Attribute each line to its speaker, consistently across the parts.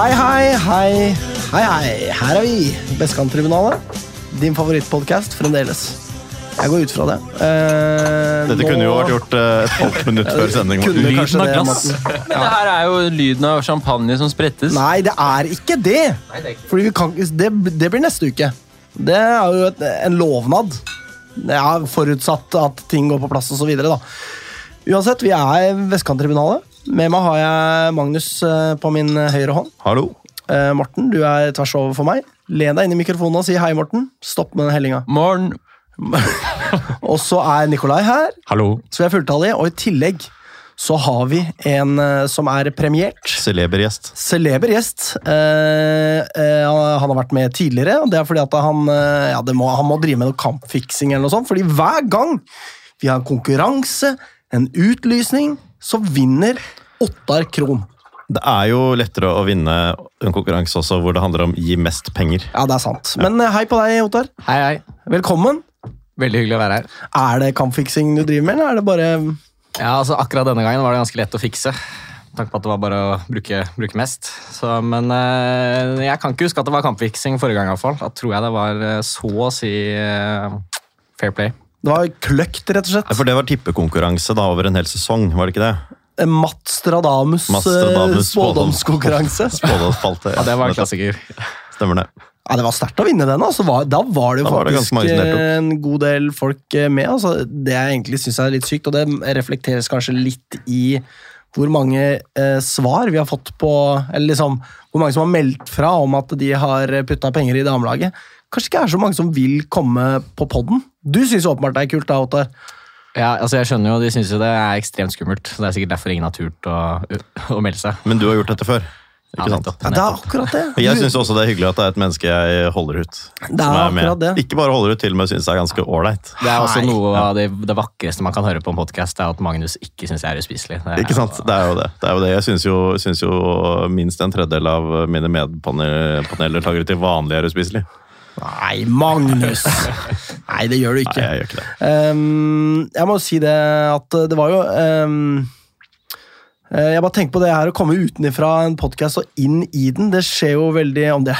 Speaker 1: Hei, hei, hei. Hei, hei. Her er vi. Vestkanttribunalet. Din favorittpodkast fremdeles. Jeg går ut fra det. Eh,
Speaker 2: Dette
Speaker 1: nå-
Speaker 2: kunne jo vært gjort eh, et halvt minutt før sending.
Speaker 3: Lyden av glass.
Speaker 1: Ja.
Speaker 3: Men det her er jo lyden av champagne som sprettes.
Speaker 1: Nei, det er ikke det! Fordi vi kan, det, det blir neste uke. Det er jo et, en lovnad. Ja, forutsatt at ting går på plass og så videre. Uansett, vi er Vestkanttribunalet. Med meg har jeg Magnus eh, på min høyre hånd.
Speaker 2: Hallo.
Speaker 1: Eh, Morten, du er tvers over for meg. Len deg inn i mikrofonen og si hei, Morten. Stopp med den hellinga.
Speaker 3: Morn.
Speaker 1: Og så er Nikolai her,
Speaker 3: Hallo.
Speaker 1: så vi er fulltallige. Og i tillegg så har vi en eh, som er premiert.
Speaker 2: Celeber gjest.
Speaker 1: Celeber gjest. Eh, eh, han har vært med tidligere, og det er fordi at han, eh, ja, det må, han må drive med noe kampfiksing eller noe sånt. Fordi hver gang vi har en konkurranse, en utlysning, så vinner Ottar Krohn.
Speaker 2: Det er jo lettere å vinne en konkurranse også hvor det handler om gi mest penger.
Speaker 1: Ja, det er sant. Men eh, hei på deg, Ottar.
Speaker 3: Hei, hei.
Speaker 1: Velkommen.
Speaker 3: Veldig hyggelig å være her.
Speaker 1: Er det kampfiksing du driver med, eller er det bare
Speaker 3: Ja, altså Akkurat denne gangen var det ganske lett å fikse. Med tanke på at det var bare å bruke, bruke mest. Så, men eh, jeg kan ikke huske at det var kampfiksing forrige gang. i hvert fall. Da tror jeg det var eh, så å si fair play.
Speaker 1: Det var kløkt, rett og slett.
Speaker 2: Ja, For det var tippekonkurranse da over en hel sesong, var det ikke det?
Speaker 1: Eh, Matt Stradamus, eh,
Speaker 2: Stradamus
Speaker 1: spådomskonkurranse.
Speaker 2: Spådomsfalte.
Speaker 3: Ja, Det var en klassiker.
Speaker 2: Stemmer det.
Speaker 1: Ja, Det var sterkt å vinne den. Altså. Da var det jo
Speaker 2: det
Speaker 1: faktisk
Speaker 2: deltok.
Speaker 1: eh, en god del folk eh, med. Altså. Det jeg egentlig syns er litt sykt, og det reflekteres kanskje litt i hvor mange eh, svar vi har fått på Eller liksom, hvor mange som har meldt fra om at de har putta penger i damelaget. Kanskje ikke er så mange som vil komme på poden. Du syns åpenbart det er kult, da, Ottar.
Speaker 3: Ja, altså jeg skjønner jo, De syns det er ekstremt skummelt. så Det er sikkert derfor ingen har turt å, å melde seg.
Speaker 2: Men du har gjort dette før.
Speaker 3: Ja,
Speaker 2: Ikke sant?
Speaker 3: nettopp,
Speaker 1: Ja, det er akkurat det.
Speaker 2: Og Jeg syns også det er hyggelig at det er et menneske jeg holder ut.
Speaker 1: Det er akkurat det.
Speaker 2: Ikke bare holder ut, til og med syns jeg er ganske ålreit.
Speaker 3: Det er også noe av det, det vakreste man kan høre på en podkast, er at Magnus ikke syns jeg er uspiselig. Det er
Speaker 2: Ikke sant?
Speaker 3: jo-
Speaker 2: Det er jo det. det, er jo det. Jeg syns jo, syns jo minst en tredjedel av mine medpaneldeltakere til vanlig er uspiselig.
Speaker 1: Nei, Magnus! Nei, det gjør du
Speaker 2: Nei,
Speaker 1: ikke.
Speaker 2: jeg gjør ikke det.
Speaker 1: Um, jeg må si det at det var jo eh, Jeg bare tenker på det her å komme utenfra en podkast og inn i den. Det skjer jo veldig Om det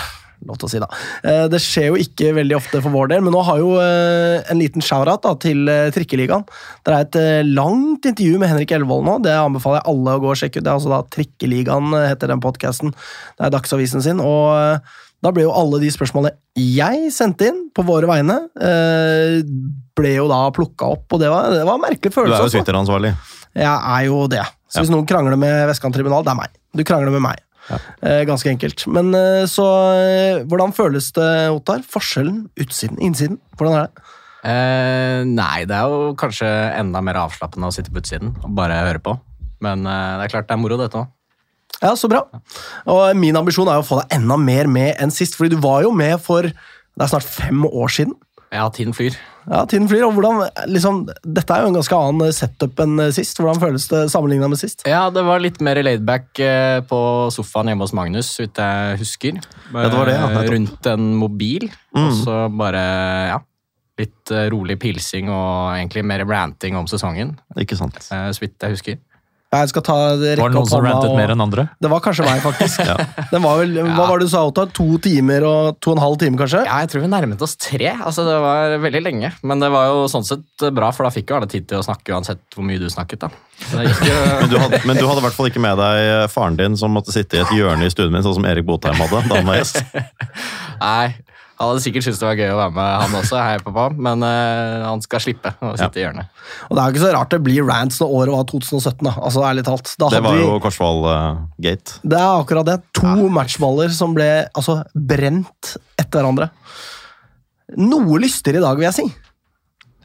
Speaker 1: lov til å si, da. Eh, det skjer jo ikke veldig ofte for vår del, men nå har jo eh, en liten shout-out til eh, Trikkeligaen. Det er et eh, langt intervju med Henrik Elvold nå. Det anbefaler jeg alle å gå og sjekke ut. Det er altså da Trikkeligaen eh, heter den podkasten. Det er Dagsavisen sin. og eh, da ble jo alle de spørsmålene jeg sendte inn på våre vegne, eh, ble jo da plukka opp, og det var, det var en merkelig følelse.
Speaker 2: Du er jo
Speaker 1: altså.
Speaker 2: Twitter-ansvarlig.
Speaker 1: Jeg er jo det. Så hvis noen krangler med Vestkanttribunal, det er meg. Du krangler med meg. Eh, ganske enkelt. Men eh, så Hvordan føles det, Ottar? Forskjellen? Utsiden? Innsiden? Hvordan er det?
Speaker 3: Eh, nei, det er jo kanskje enda mer avslappende å sitte på utsiden og bare høre på. Men eh, det er klart det er moro, dette òg.
Speaker 1: Ja, så bra. Og min ambisjon er å få deg enda mer med enn sist, fordi du var jo med for det er snart fem år siden.
Speaker 3: Ja, tiden flyr.
Speaker 1: Ja, tiden flyr, og hvordan, liksom, Dette er jo en ganske annen setup enn sist. Hvordan føles det sammenligna med sist?
Speaker 3: Ja, det var litt mer laidback eh, på sofaen hjemme hos Magnus, så vidt jeg husker.
Speaker 2: Ja, det var det, ja,
Speaker 3: Eh. Rundt en mobil. Og så bare, ja Litt eh, rolig pilsing og egentlig mer ranting om sesongen,
Speaker 2: Ikke sant?
Speaker 3: eh, så vidt jeg husker.
Speaker 1: Jeg skal ta rekke
Speaker 4: Var det noen
Speaker 1: opp
Speaker 4: som rantet
Speaker 1: og-
Speaker 4: mer enn andre?
Speaker 1: Det var kanskje meg, faktisk. Den var vel, Hva var det du sa, Otta? To timer og to og en halv time, kanskje?
Speaker 3: Ja, jeg tror vi nærmet oss tre. Altså, Det var veldig lenge. Men det var jo sånn sett bra, for da fikk jo alle tid til å snakke uansett hvor mye du snakket. da.
Speaker 2: Men du, hadde, men du hadde i hvert fall ikke med deg faren din som måtte sitte i et hjørne i stuen min, sånn som Erik Botheim hadde da han var gjest.
Speaker 3: Nei, han hadde sikkert syntes det var gøy å være med, han også. Hei, pappa. Men uh, han skal slippe å sitte i hjørnet.
Speaker 1: Og det er jo ikke så rart det blir rants når året var 2017, da. Altså, ærlig talt. Da
Speaker 2: Det var jo Korsvoll-gate.
Speaker 1: det er akkurat det. To matchballer som ble altså, brent etter hverandre. Noe lystigere i dag, vil jeg si.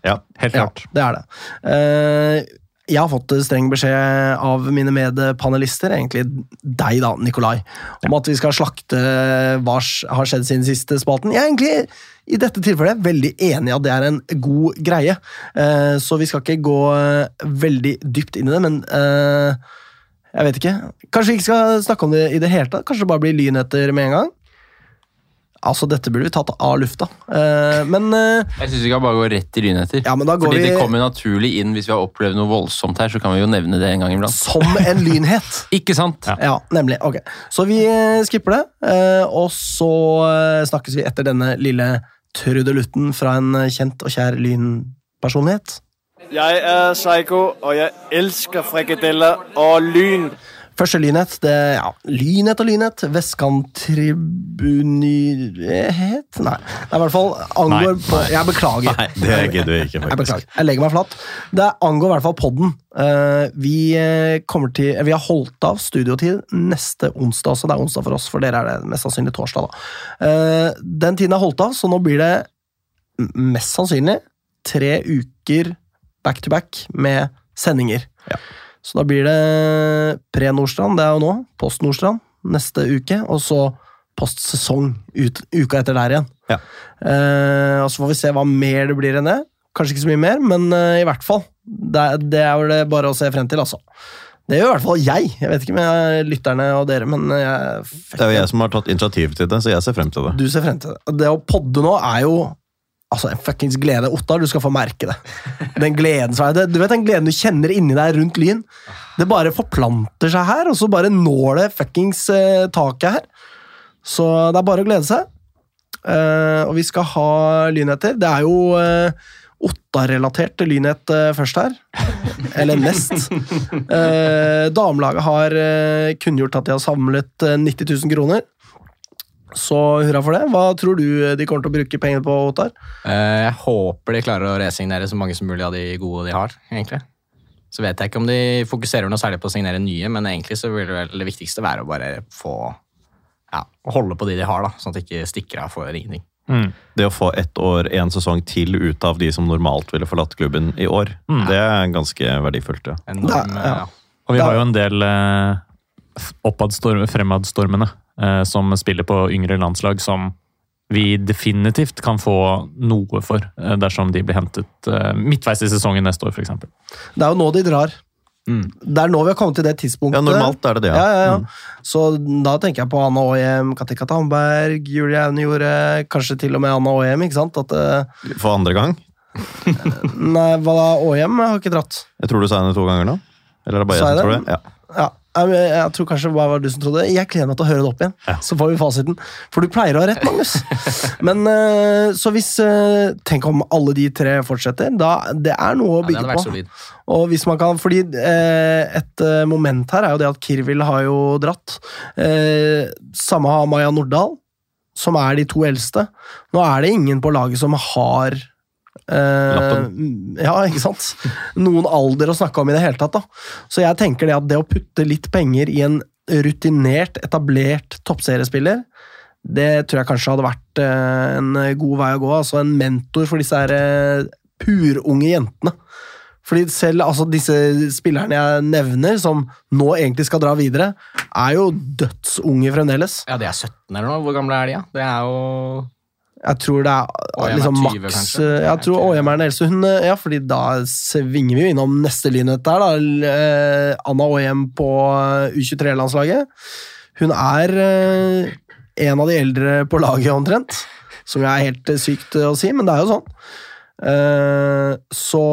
Speaker 2: Ja.
Speaker 4: Helt klart.
Speaker 1: Ja, det er det. Eh, jeg har fått streng beskjed av mine medpanelister, egentlig deg da, Nikolai, om at vi skal slakte hva som har skjedd siden siste spalten. Jeg er egentlig i dette tilfellet veldig enig i at det er en god greie, Eh, så vi skal ikke gå veldig dypt inn i det, men eh, jeg vet ikke. Kanskje vi ikke skal snakke om det i det hele tatt? Kanskje det bare blir lynheter med en gang? Altså, dette burde vi tatt av lufta. Eh, men eh,
Speaker 4: Jeg syns vi kan bare gå rett i lynheter.
Speaker 1: Ja, men da går
Speaker 4: Fordi
Speaker 1: vi-
Speaker 4: det kommer naturlig inn hvis vi har opplevd noe voldsomt her, så kan vi jo nevne det en gang iblant.
Speaker 1: som en lynhet.
Speaker 4: Ikke sant?
Speaker 1: Ja, nemlig. Ok. Så vi eh, skipper det, eh, og så eh, snakkes vi etter denne lille trudelutten fra en kjent og kjær lynpersonlighet.
Speaker 5: Jeg er Psycho, og jeg elsker frikadeller og lyn.
Speaker 1: Første lynhet, det ja, Lynhet og lynhet. Vestkanttribunihet Nei, det er i hvert fall angår
Speaker 2: Nei.
Speaker 1: på Jeg beklager.
Speaker 2: Nei, det gidder vi ikke,
Speaker 1: Jeg beklager. Jeg legger meg flatt. Det angår i hvert fall podden. Eh, vi, eh, kommer til, vi har holdt av studiotid neste onsdag også. Det er onsdag for oss, for dere er det mest sannsynlig torsdag. da. Eh, den tiden er holdt av, så nå blir det mest sannsynlig tre uker back to back med sendinger.
Speaker 2: Ja.
Speaker 1: Så da blir det pre-Nordstrand, det er jo nå. Post-Nordstrand neste uke, og så post-sesong uka etter der igjen.
Speaker 2: Ja.
Speaker 1: Eh, og så får vi se hva mer det blir enn det. Kanskje ikke så mye mer, men eh, i hvert fall. Det, det er vel det bare å se frem til, altså. Det gjør i hvert fall jeg. Jeg vet ikke med lytterne og dere, men jeg,
Speaker 2: Det er jo jeg som har tatt initiativ til det, så jeg ser frem til det.
Speaker 1: du ser frem til det. Det å podde nå er jo altså en fuckings glede. Ottar, du skal få merke det. Den gleden det. Du vet den gleden du kjenner inni deg rundt Lyn? Det bare forplanter seg her, og så bare når det fuckings eh, taket her. Så det er bare å glede seg. Eh, og vi skal ha lynheter. Det er jo uh, Ottar-relatert lynhet eh, først her. Eller nest. Uh, damelaget har eh, kunngjort at de har samlet eh, 90 000 kroner. Så hurra for det. Hva tror du de kommer til å bruke penger på, Ottar?
Speaker 3: Eh, Jeg håper de klarer å resignere så mange som mulig av de gode de har. egentlig. Så vet jeg ikke om de fokuserer noe særlig på å signere nye, men egentlig så vil det vel det viktigste være å bare få ja, holde på de de har, da, sånn at de ikke stikker av for ingenting.
Speaker 2: Det å få ett år, én sesong til ut av de som normalt ville forlatt klubben i år, det er ganske verdifullt. ja.
Speaker 3: Enorm,
Speaker 1: Da- ja.
Speaker 3: ja.
Speaker 6: Og vi
Speaker 1: Da-
Speaker 6: har jo en del eh, oppadstorm, fremadstormende eh, som spiller på yngre landslag, som vi definitivt kan få noe for eh, dersom de blir hentet eh, midtveis i sesongen neste år, f.eks.
Speaker 1: Det er jo nå de drar.
Speaker 3: Mm.
Speaker 1: Det er nå vi har kommet til det tidspunktet.
Speaker 2: Ja, normalt er det det,
Speaker 1: Ja,
Speaker 2: ja.
Speaker 1: ja, ja.
Speaker 2: Mm.
Speaker 1: Så da tenker jeg på Anna Aahjem, Katika Tamberg, Julie Aune gjorde kanskje til og med Anna Aahjem, ikke sant? At, eh,
Speaker 2: For andre gang.
Speaker 1: nei, hva da? Aahjem har ikke dratt.
Speaker 2: Jeg tror du sa henne to ganger nå. Eller er det bare jeg
Speaker 1: jeg
Speaker 2: som tror
Speaker 1: det?
Speaker 2: det? Ja.
Speaker 1: Ja, jeg, tror kanskje det var var du som trodde det. Jeg gleder meg til å høre det opp igjen.
Speaker 2: Ja.
Speaker 1: Så får vi fasiten. For du pleier å ha rett, Magnus. Men eh, så hvis eh, Tenk om alle de tre fortsetter. Da, det er noe å
Speaker 3: Ja, det
Speaker 1: bygge
Speaker 3: vært
Speaker 1: på.
Speaker 3: solid.
Speaker 1: Og hvis man kan, fordi eh, Et moment her er jo det at Kirvil har jo dratt. Samme har Maja Nordahl, som er de to eldste. Nå er det ingen på laget som har eh, ja, ikke sant? Noen alder å snakke om i det hele tatt. da. Så jeg tenker det at det å putte litt penger i en rutinert, etablert toppseriespiller, det tror jeg kanskje hadde vært eh, en god vei å gå. Altså en mentor for disse her eh, purunge jentene. Fordi selv altså, disse spillerne jeg nevner, som nå egentlig skal dra videre, er jo dødsunge fremdeles.
Speaker 3: Ja, de er 17 eller noe. Hvor gamle er de, da? Det er jo
Speaker 1: Jeg tror det er
Speaker 3: er
Speaker 1: liksom maks? Jeg tror Åhjem er den eldste. Hun, eh, ja, fordi da svinger vi jo innom neste lynhet der. da. Eh, Anna Åhjem på eh, U23-landslaget. Hun er en av de eldre på laget, omtrent. Som jo er helt sykt å si, men det er jo sånn. Eh, så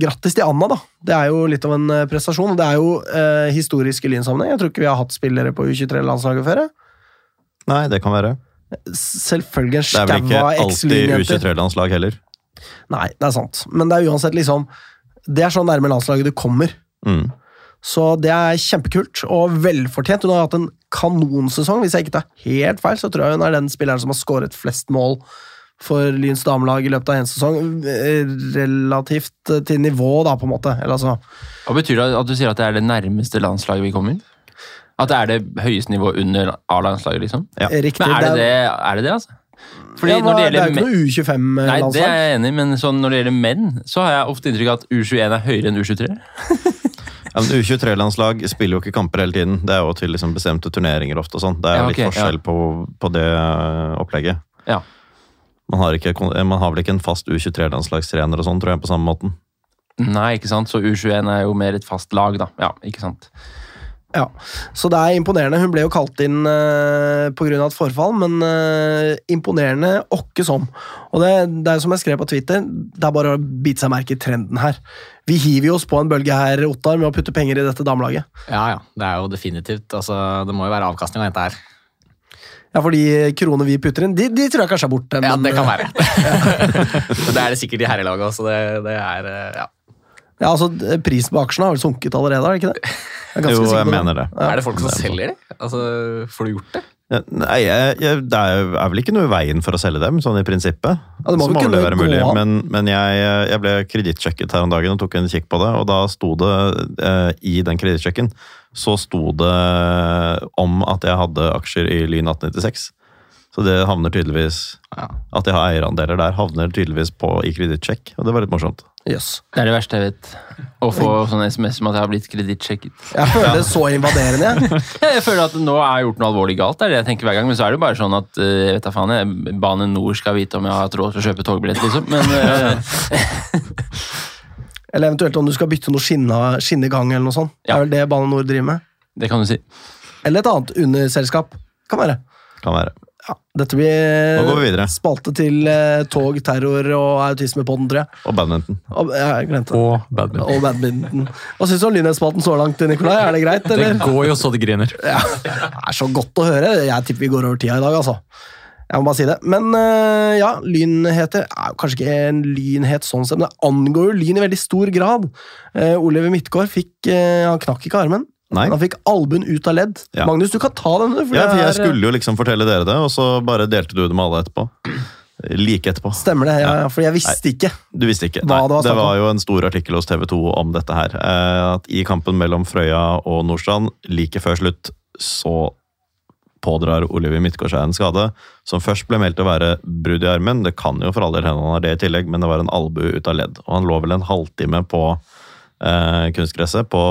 Speaker 1: grattis til Anna, da. Det er jo litt av en prestasjon. Det er jo historisk i Lyn-sammenheng. Jeg tror ikke vi har hatt spillere på U23-landslaget før.
Speaker 2: Nei, det kan være.
Speaker 1: Selvfølgelig en
Speaker 2: Det er vel ikke alltid. U23-landslag heller.
Speaker 1: Nei, det er sant. Men det er uansett liksom Det er så nærme landslaget du kommer.
Speaker 2: Mm.
Speaker 1: Så det er kjempekult og velfortjent. Hun har hatt en kanonsesong. Hvis jeg ikke tar helt feil, så tror jeg hun er den spilleren som har skåret flest mål for Lyns damelag i løpet av én sesong. Eh, Relativt til nivå, da, på en måte. Eller altså
Speaker 4: Hva betyr det at du sier at det er det nærmeste landslaget vi kommer? At det er det høyeste nivået under A-landslaget, liksom?
Speaker 2: Ja.
Speaker 1: Riktig.
Speaker 4: Men er det
Speaker 1: er-
Speaker 4: det, er det, det altså? Fordi
Speaker 1: ja,
Speaker 4: når
Speaker 1: hva-
Speaker 4: det
Speaker 1: det er jo ikke noe U25-landslag.
Speaker 4: Nei, det er jeg enig i, men sånn, når det gjelder menn, så har jeg ofte inntrykk av at U21 er høyere enn U23.
Speaker 2: Ja, men U23-landslag spiller jo ikke kamper hele tiden. Det er jo til liksom bestemte turneringer ofte. og sånn. Det er
Speaker 4: Ja, okay,
Speaker 2: litt forskjell på, på det øh, opplegget.
Speaker 4: Ja.
Speaker 2: Man har, ikke, man har vel ikke en fast U23-landslagstrener og sånn, tror jeg, på samme måten.
Speaker 4: Nei, ikke sant? Så U21 er jo mer et fast lag, da. Ja, ikke sant?
Speaker 1: Ja, så det er imponerende. Hun ble jo kalt inn uh, pga. et forfall, men uh, imponerende åkke som. Og det, det er som jeg skrev på Twitter, det er bare å bite seg merke i trenden her. Vi hiver jo oss på en bølge her, Ottar, med å putte penger i dette damelaget.
Speaker 3: Ja, ja. Det er jo definitivt. Altså, det må jo være avkastning av dette her.
Speaker 1: Ja, for de kroner vi putter inn, de, de tror jeg kanskje er borte.
Speaker 3: Ja, det kan
Speaker 1: eh,
Speaker 3: være. det er det sikkert i herrelaget også. Det, det er eh, ja.
Speaker 1: Ja, altså, Prisen på aksjene har vel sunket allerede, er det ikke det? Jeg
Speaker 2: Jo, jeg mener det.
Speaker 3: Er det folk som selger de? Altså, Får du gjort det?
Speaker 2: Ja, Nei, jeg, jeg, Det er er vel ikke noe i veien for å selge dem, sånn i prinsippet.
Speaker 1: Ja, det må
Speaker 2: Så
Speaker 1: vel
Speaker 2: må
Speaker 1: kunne
Speaker 2: det være mulig.
Speaker 1: an.
Speaker 2: Men, men jeg, jeg ble kredittsjekket her om dagen og tok en kikk på det, og da sto det eh, i den kredittsjekken så sto det om at jeg hadde aksjer i Lyn 1896. Så det havner tydeligvis
Speaker 3: Ja.
Speaker 2: At jeg har eierandeler der, havner tydeligvis på i kredittsjekk, og det var litt morsomt.
Speaker 1: Yes.
Speaker 4: Det er det verste jeg vet. Å få sånn SMS om at jeg har blitt kredittsjekket.
Speaker 1: Jeg føler det så invaderende, jeg.
Speaker 4: Føler at nå har jeg gjort noe alvorlig galt, det er det jeg tenker hver gang. Men så er det bare sånn at eh, jeg vet da faen, jeg, Bane Nor skal vite om jeg har hatt råd til å kjøpe togbillett, liksom. Men eh,
Speaker 1: Eller eventuelt om du skal bytte noe skinnegang eller noe sånt. Det er vel det Bane NOR driver med.
Speaker 4: det kan du si.
Speaker 1: Eller et annet underselskap. Kan være.
Speaker 2: Kan være.
Speaker 1: Ja, dette blir
Speaker 2: Nå går vi videre.
Speaker 1: spalte til eh, tog, terror og autisme på den, tror jeg.
Speaker 2: Og badminton.
Speaker 1: Og, jeg glemte det.
Speaker 6: Og badminton.
Speaker 1: Og badminton. Hva syns du om Lynhetsspalten så langt, Nikolai? Er det greit,
Speaker 6: Det
Speaker 1: eller?
Speaker 6: går jo så det griner.
Speaker 1: Ja, det er så godt å høre. Jeg tipper vi går over tida i dag, altså. Jeg må bare si det. Men eh, ja, lynheter er jo kanskje ikke en lynhet sånn sett, men det angår jo lyn i veldig stor grad. Eh, Oliver Midtgaard fikk eh, Han knakk ikke armen.
Speaker 2: Nei.
Speaker 1: Han fikk albuen ut av ledd.
Speaker 2: Ja.
Speaker 1: Magnus, du kan ta den. for
Speaker 2: Ja, for jeg
Speaker 1: er-
Speaker 2: skulle jo liksom fortelle dere det, og så bare delte du det med alle etterpå. Like etterpå.
Speaker 1: Stemmer det, ja, ja, for jeg visste ikke.
Speaker 2: Du visste ikke? Nei,
Speaker 1: det var
Speaker 2: det var jo en stor artikkel hos TV 2 om dette her. Eh, At I kampen mellom Frøya og Nordstrand like før slutt så pådrar Oliver Midtgaard seg en skade som først ble meldt å være brudd i armen. Det kan jo for all del hende han har det i tillegg, men det var en albue ut av ledd. Og han lå vel en halvtime på eh, kunstgresset, på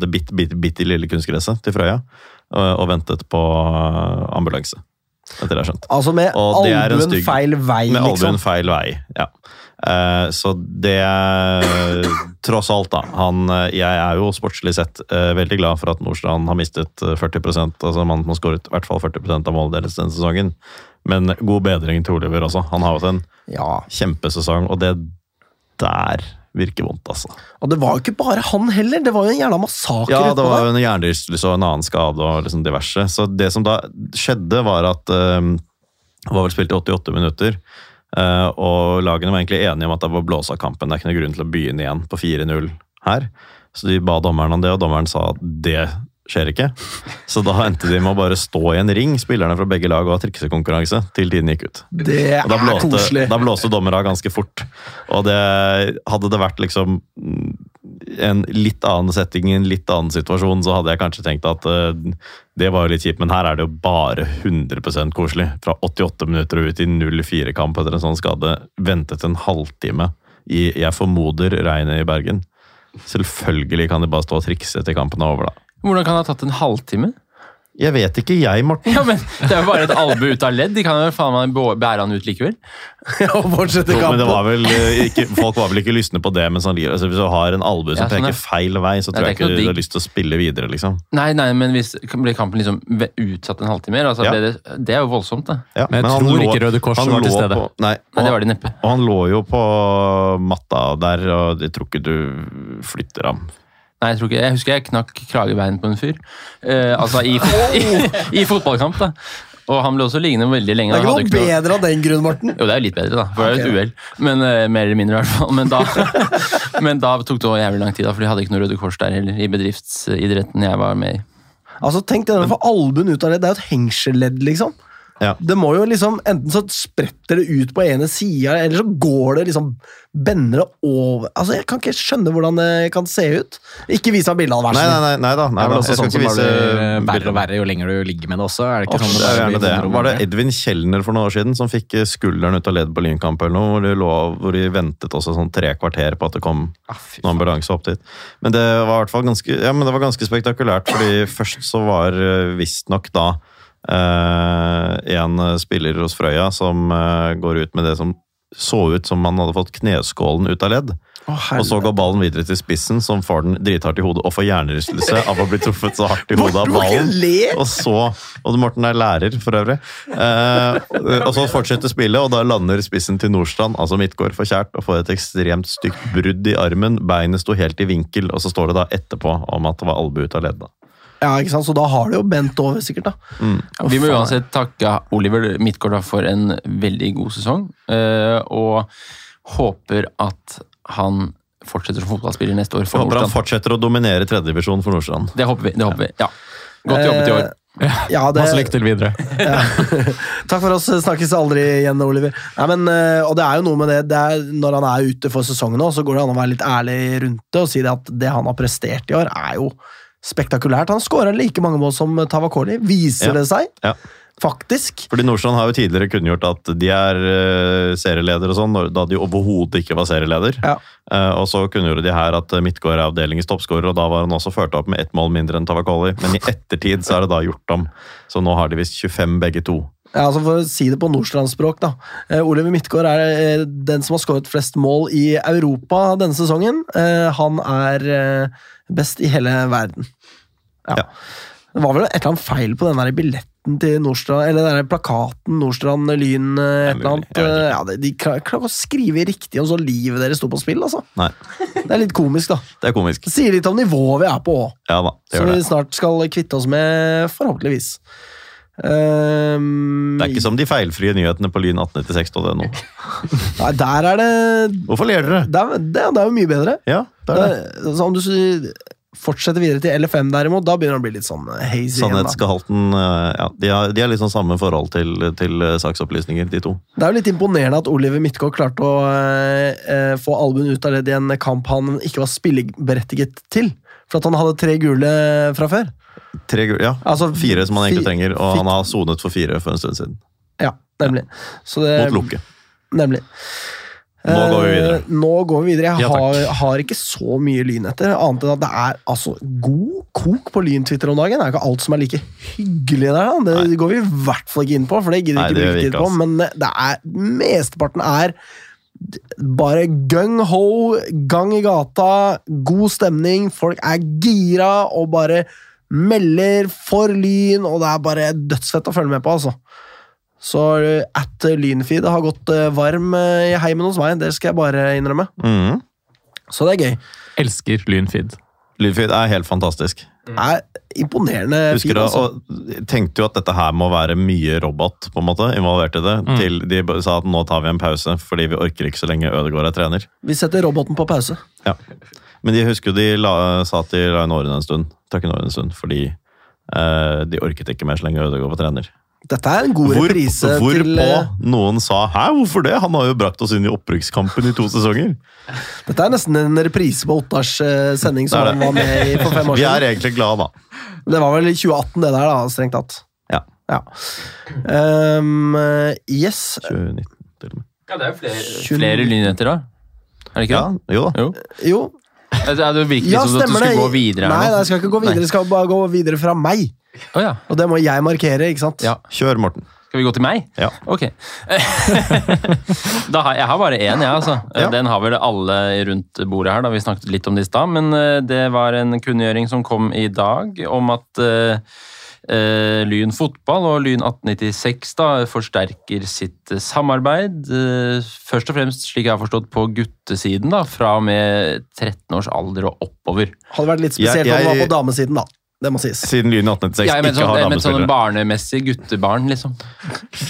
Speaker 2: det bitte, bitte, bitte lille kunstgresset til Frøya, og, og ventet på eh, ambulanse. Etter det jeg har skjønt.
Speaker 1: Altså med albuen feil vei,
Speaker 2: Med
Speaker 1: liksom.
Speaker 2: albuen feil vei, ja. Eh, så det Tross alt, da. Han, eh, jeg er jo sportslig sett eh, veldig glad for at Nordstrand har mistet eh, 40% altså Man har skåret i hvert fall 40% av målet deres denne sesongen. Men god bedring til Oliver også. Han har hatt en
Speaker 1: Ja,
Speaker 2: kjempesesong, og det der virker vondt, altså.
Speaker 1: Og det var jo ikke bare han heller. Det var jo en jævla massakre
Speaker 2: Ja, det var jo en hjernerystelse og en annen skade og liksom diverse. Så det som da skjedde, var at um, det var vel spilt i 88 minutter. Uh, og lagene var egentlig enige om at det var blåse av kampen. Det er ikke noe grunn til å begynne igjen på 4-0 her. Så de ba dommeren om det, og dommeren sa at det skjer ikke. Så da endte de med å bare stå i en ring, spillerne fra begge lag, og ha triksekonkurranse til tiden gikk ut.
Speaker 1: Det
Speaker 2: Og da
Speaker 1: er
Speaker 2: blåste,
Speaker 1: koselig.
Speaker 2: da blåste dommer av ganske fort. Og det, hadde det vært liksom en litt annen setting i en litt annen situasjon, så hadde jeg kanskje tenkt at uh, det var jo litt kjipt, men her er det jo bare 100% koselig. Fra 88 minutter og ut i 0-4-kamp etter en sånn skade. Ventet en halvtime i, jeg formoder, regnet i Bergen. Selvfølgelig kan de bare stå og trikse til kampen er over, da.
Speaker 4: Hvordan kan det ha tatt en halvtime?
Speaker 2: Jeg vet ikke, jeg, Morten.
Speaker 4: Ja, men Det er jo bare et albue ut av ledd. De kan jo faen meg bære han ut likevel.
Speaker 1: Og fortsette
Speaker 2: Jo, men det var vel eh, ikke, Folk var vel ikke lystne på det mens han altså, Hvis du har en albue som
Speaker 4: Ja, sånn,
Speaker 2: peker feil vei, så tror
Speaker 4: det
Speaker 2: jeg
Speaker 4: ikke
Speaker 2: ikke du har lyst til å spille videre, liksom.
Speaker 4: Nei, nei, men hvis ble kampen liksom utsatt en halvtime, altså
Speaker 2: Ja.
Speaker 4: det, det er jo voldsomt, det.
Speaker 2: Ja,
Speaker 6: Men jeg
Speaker 2: men
Speaker 6: tror
Speaker 2: lå-
Speaker 6: ikke Røde Kors var til stede.
Speaker 2: På, nei,
Speaker 4: Nei, det var de neppe.
Speaker 2: og han lå jo på matta der, og jeg tror ikke du flytter ham.
Speaker 4: Nei, jeg tror ikke, jeg husker jeg knakk kragebeinet på en fyr. Eh, altså i, i, i fotballkamp, da. Og han ble også liggende veldig lenge.
Speaker 1: Det er ikke noe bedre av den grunn, Morten.
Speaker 4: Jo, det er jo litt bedre, da, for det er jo et uhell. Men eh, Mer eller mindre, i hvert fall. Men da, men da tok det også jævlig lang tid, da, for de hadde ikke noe Røde Kors der heller, i bedriftsidretten jeg var med i.
Speaker 1: Altså, tenk deg å for albuen ut av det. Det er jo et hengseledd, liksom.
Speaker 2: Ja.
Speaker 1: Det må jo liksom, Enten så spretter det ut på ene sida, eller så går det liksom Bender det over Altså, Jeg kan ikke skjønne hvordan det kan se ut. Ikke vis meg bildet av versen.
Speaker 2: Nei, nei, nei, nei da. Nei,
Speaker 3: Det er vel også
Speaker 2: Jeg skal
Speaker 3: sånn som
Speaker 2: vise
Speaker 3: blir verre og verre jo lenger du ligger med det også. Er det ikke
Speaker 2: Åh,
Speaker 3: sånn
Speaker 2: det er
Speaker 3: det,
Speaker 2: gjerne det. Var det? Edvin Kjellner for noen år siden som fikk eh, skulderen ut av ledd på Lynkamp eller noe, hvor de, lå, hvor de ventet også sånn tre kvarter på at det kom
Speaker 3: Ah,
Speaker 2: noen ambulanse opp dit. Men det var i hvert fall ganske, ja, men det var ganske spektakulært, fordi først så var uh, visstnok da eh, en spiller hos Frøya som eh, går ut med det som så ut som han hadde fått kneskålen ut av ledd. Og så går ballen videre til spissen, som får den drithardt i hodet og får hjernerystelse av å bli truffet så hardt i hodet av ballen. Og så Og Morten er lærer, for øvrig. Eh, og så fortsetter spillet, og da lander spissen til Nordstrand, altså Midtgård, for kjært og får et ekstremt stygt brudd i armen. Beinet sto helt i vinkel, og så står det da etterpå om at det var albue ut av leddet.
Speaker 1: Ja, ikke sant? Så da har det jo bent over, sikkert. da.
Speaker 4: Vi må uansett takke Oliver Midtgaard for en veldig god sesong, eh, og håper at han fortsetter som fotballspiller neste år
Speaker 2: Jeg
Speaker 4: håper
Speaker 2: håper han fortsetter å dominere tredjedivisjon for Nordstrand.
Speaker 4: Det håper vi. det håper vi, ja. Godt jobbet i år.
Speaker 1: Eh, Ja, det,
Speaker 6: Masse lykke til videre.
Speaker 1: Takk for oss. Snakkes aldri igjen, Oliver. Nei, men, eh, og det er jo noe med det, det er, Når han er ute for sesongen nå, så går det an å være litt ærlig rundt det og si det at det han har prestert i år, er jo spektakulært. Han skåra like mange mål som Tavakoli, viser
Speaker 2: Ja.
Speaker 1: det seg.
Speaker 2: Ja.
Speaker 1: Faktisk.
Speaker 2: Fordi Nordstrand har jo tidligere kunngjort at de er uh, serieleder og sånn, da de overhodet ikke var serieleder.
Speaker 1: Ja.
Speaker 2: Uh, og så kunngjorde de her at Midtgård er avdelingens toppskårer, og da var han også ført opp med ett mål mindre enn Tavakoli. Men i ettertid så er det da gjort om. Så nå har de visst 25 begge to.
Speaker 1: Ja, altså For å si det på Nordstrandsspråk, da. Eh, Oliver Midtgaard er eh, den som har skåret flest mål i Europa denne sesongen. Eh, han er best i hele verden. Ja.
Speaker 2: Ja.
Speaker 1: Det var vel et eller annet feil på den der billetten til Nordstrand, eller den der plakaten Nordstrand Lyn et eller annet. Ja, de klarer ikke å skrive riktig om så livet deres sto på spill, altså.
Speaker 2: Nei,
Speaker 1: Det er litt komisk, da.
Speaker 2: det er komisk.
Speaker 1: Det sier litt om nivået vi er på òg.
Speaker 2: Ja da, det
Speaker 1: vi snart skal kvitte oss med, forhåpentligvis. Um,
Speaker 2: Det er ikke som de feilfrie nyhetene på lyn1896.no.
Speaker 1: Nei, der er det
Speaker 2: Hvorfor ler dere?
Speaker 1: Det er, det, det er jo mye bedre.
Speaker 2: Ja, det er det.
Speaker 1: Det, så om du fortsetter videre til LFM, derimot, da begynner det å bli litt sånn hazy.
Speaker 2: Sannhetsgehalten eh, ja, de, har, de har sånn samme forhold til, til eh, saksopplysninger, de to.
Speaker 1: Det er jo litt imponerende at Oliver Midtgaard klarte å eh, eh, få albuen ut av ledd i en kamp han ikke var spilleberettiget til. For at han hadde tre gule fra før.
Speaker 2: Tre, ja,
Speaker 1: Altså,
Speaker 2: fire som han egentlig trenger, og han har sonet for fire for en stund siden.
Speaker 1: Ja, nemlig. Så det,
Speaker 2: Mot Lukke.
Speaker 1: Nemlig.
Speaker 2: Nå går vi videre.
Speaker 1: Eh, Nå går vi videre. Jeg
Speaker 2: Ja,
Speaker 1: har, har ikke så mye lyn etter, annet enn at det er altså god kok på Lyn-Twitter om dagen. Det er ikke alt som er like hyggelig der. Da. Det går vi i hvert fall ikke inn på, for det gidder vi ikke bruke tid på.
Speaker 2: Altså.
Speaker 1: Men det er, mesteparten er bare gung-ho, gang i gata, god stemning, folk er gira og bare melder for Lyn, og det er bare dødsfett å følge med på, altså. Så eh, at Lynfeed har gått eh, varm eh, i heimen hos meg, det skal jeg bare innrømme.
Speaker 2: Mm.
Speaker 1: Så det er gøy.
Speaker 6: Elsker Lynfeed.
Speaker 2: Lynfeed er helt fantastisk.
Speaker 1: Det er imponerende
Speaker 2: Husker
Speaker 1: feed,
Speaker 2: du,
Speaker 1: altså.
Speaker 2: og tenkte jo at dette her må være mye robot på en måte, involvert i det, til de sa at nå tar vi en pause fordi vi orker ikke så lenge Ødegaard er trener.
Speaker 1: Vi setter roboten på pause.
Speaker 2: Ja. Men de husker jo de la, sa at de la inn årene en stund, trakk inn årene en stund, fordi eh, de orket ikke mer så lenge Ødegaard var trener.
Speaker 1: Dette er en god
Speaker 2: Hvor,
Speaker 1: reprise
Speaker 2: hvorpå
Speaker 1: til Hvorpå
Speaker 2: noen sa 'hæ, hvorfor det? Han har jo brakt oss inn i opprykkskampen i to sesonger'.
Speaker 1: Dette er nesten en reprise på Ottars eh, sending som
Speaker 2: Det det.
Speaker 1: han var med i for fem år siden.
Speaker 2: Vi er egentlig glad da.
Speaker 1: Det var vel i 2018, det der, da, strengt tatt.
Speaker 2: Ja.
Speaker 1: Ja. Um, yes.
Speaker 2: 2019, til og med.
Speaker 4: Ja, det er jo flere, flere lynheter, da. Er det ikke
Speaker 2: Ja,
Speaker 4: det?
Speaker 2: jo da.
Speaker 4: Jo.
Speaker 1: Jo,
Speaker 4: Det virker
Speaker 1: ja,
Speaker 4: som at du skulle gå videre
Speaker 1: Nei, nei, jeg skal ikke gå videre. Jeg skal bare gå videre fra meg.
Speaker 4: Oh, ja.
Speaker 1: Og det må jeg markere, ikke sant?
Speaker 4: ja.
Speaker 2: Kjør, Morten.
Speaker 4: Skal vi gå til meg?
Speaker 2: Ja.
Speaker 4: Ok. da har, jeg har bare én, jeg, altså.
Speaker 2: Ja.
Speaker 4: Den har vel alle rundt bordet her, da vi snakket litt om det i stad. Men eh, det var en kunngjøring som kom i dag om at eh, eh, Lyn fotball og Lyn 1896 da, forsterker sitt eh, samarbeid. eh, først og fremst, slik jeg har forstått, på guttesiden, da, fra og med 13 års alder og oppover.
Speaker 1: Hadde vært litt spesielt
Speaker 2: Jeg-
Speaker 1: om det var på damesiden, da. Det må sies.
Speaker 2: Siden Lyn 1896
Speaker 4: Ja, jeg mener
Speaker 2: ikke
Speaker 4: sånn,
Speaker 2: har
Speaker 4: damespillere. sånn barnemessig guttebarn, liksom.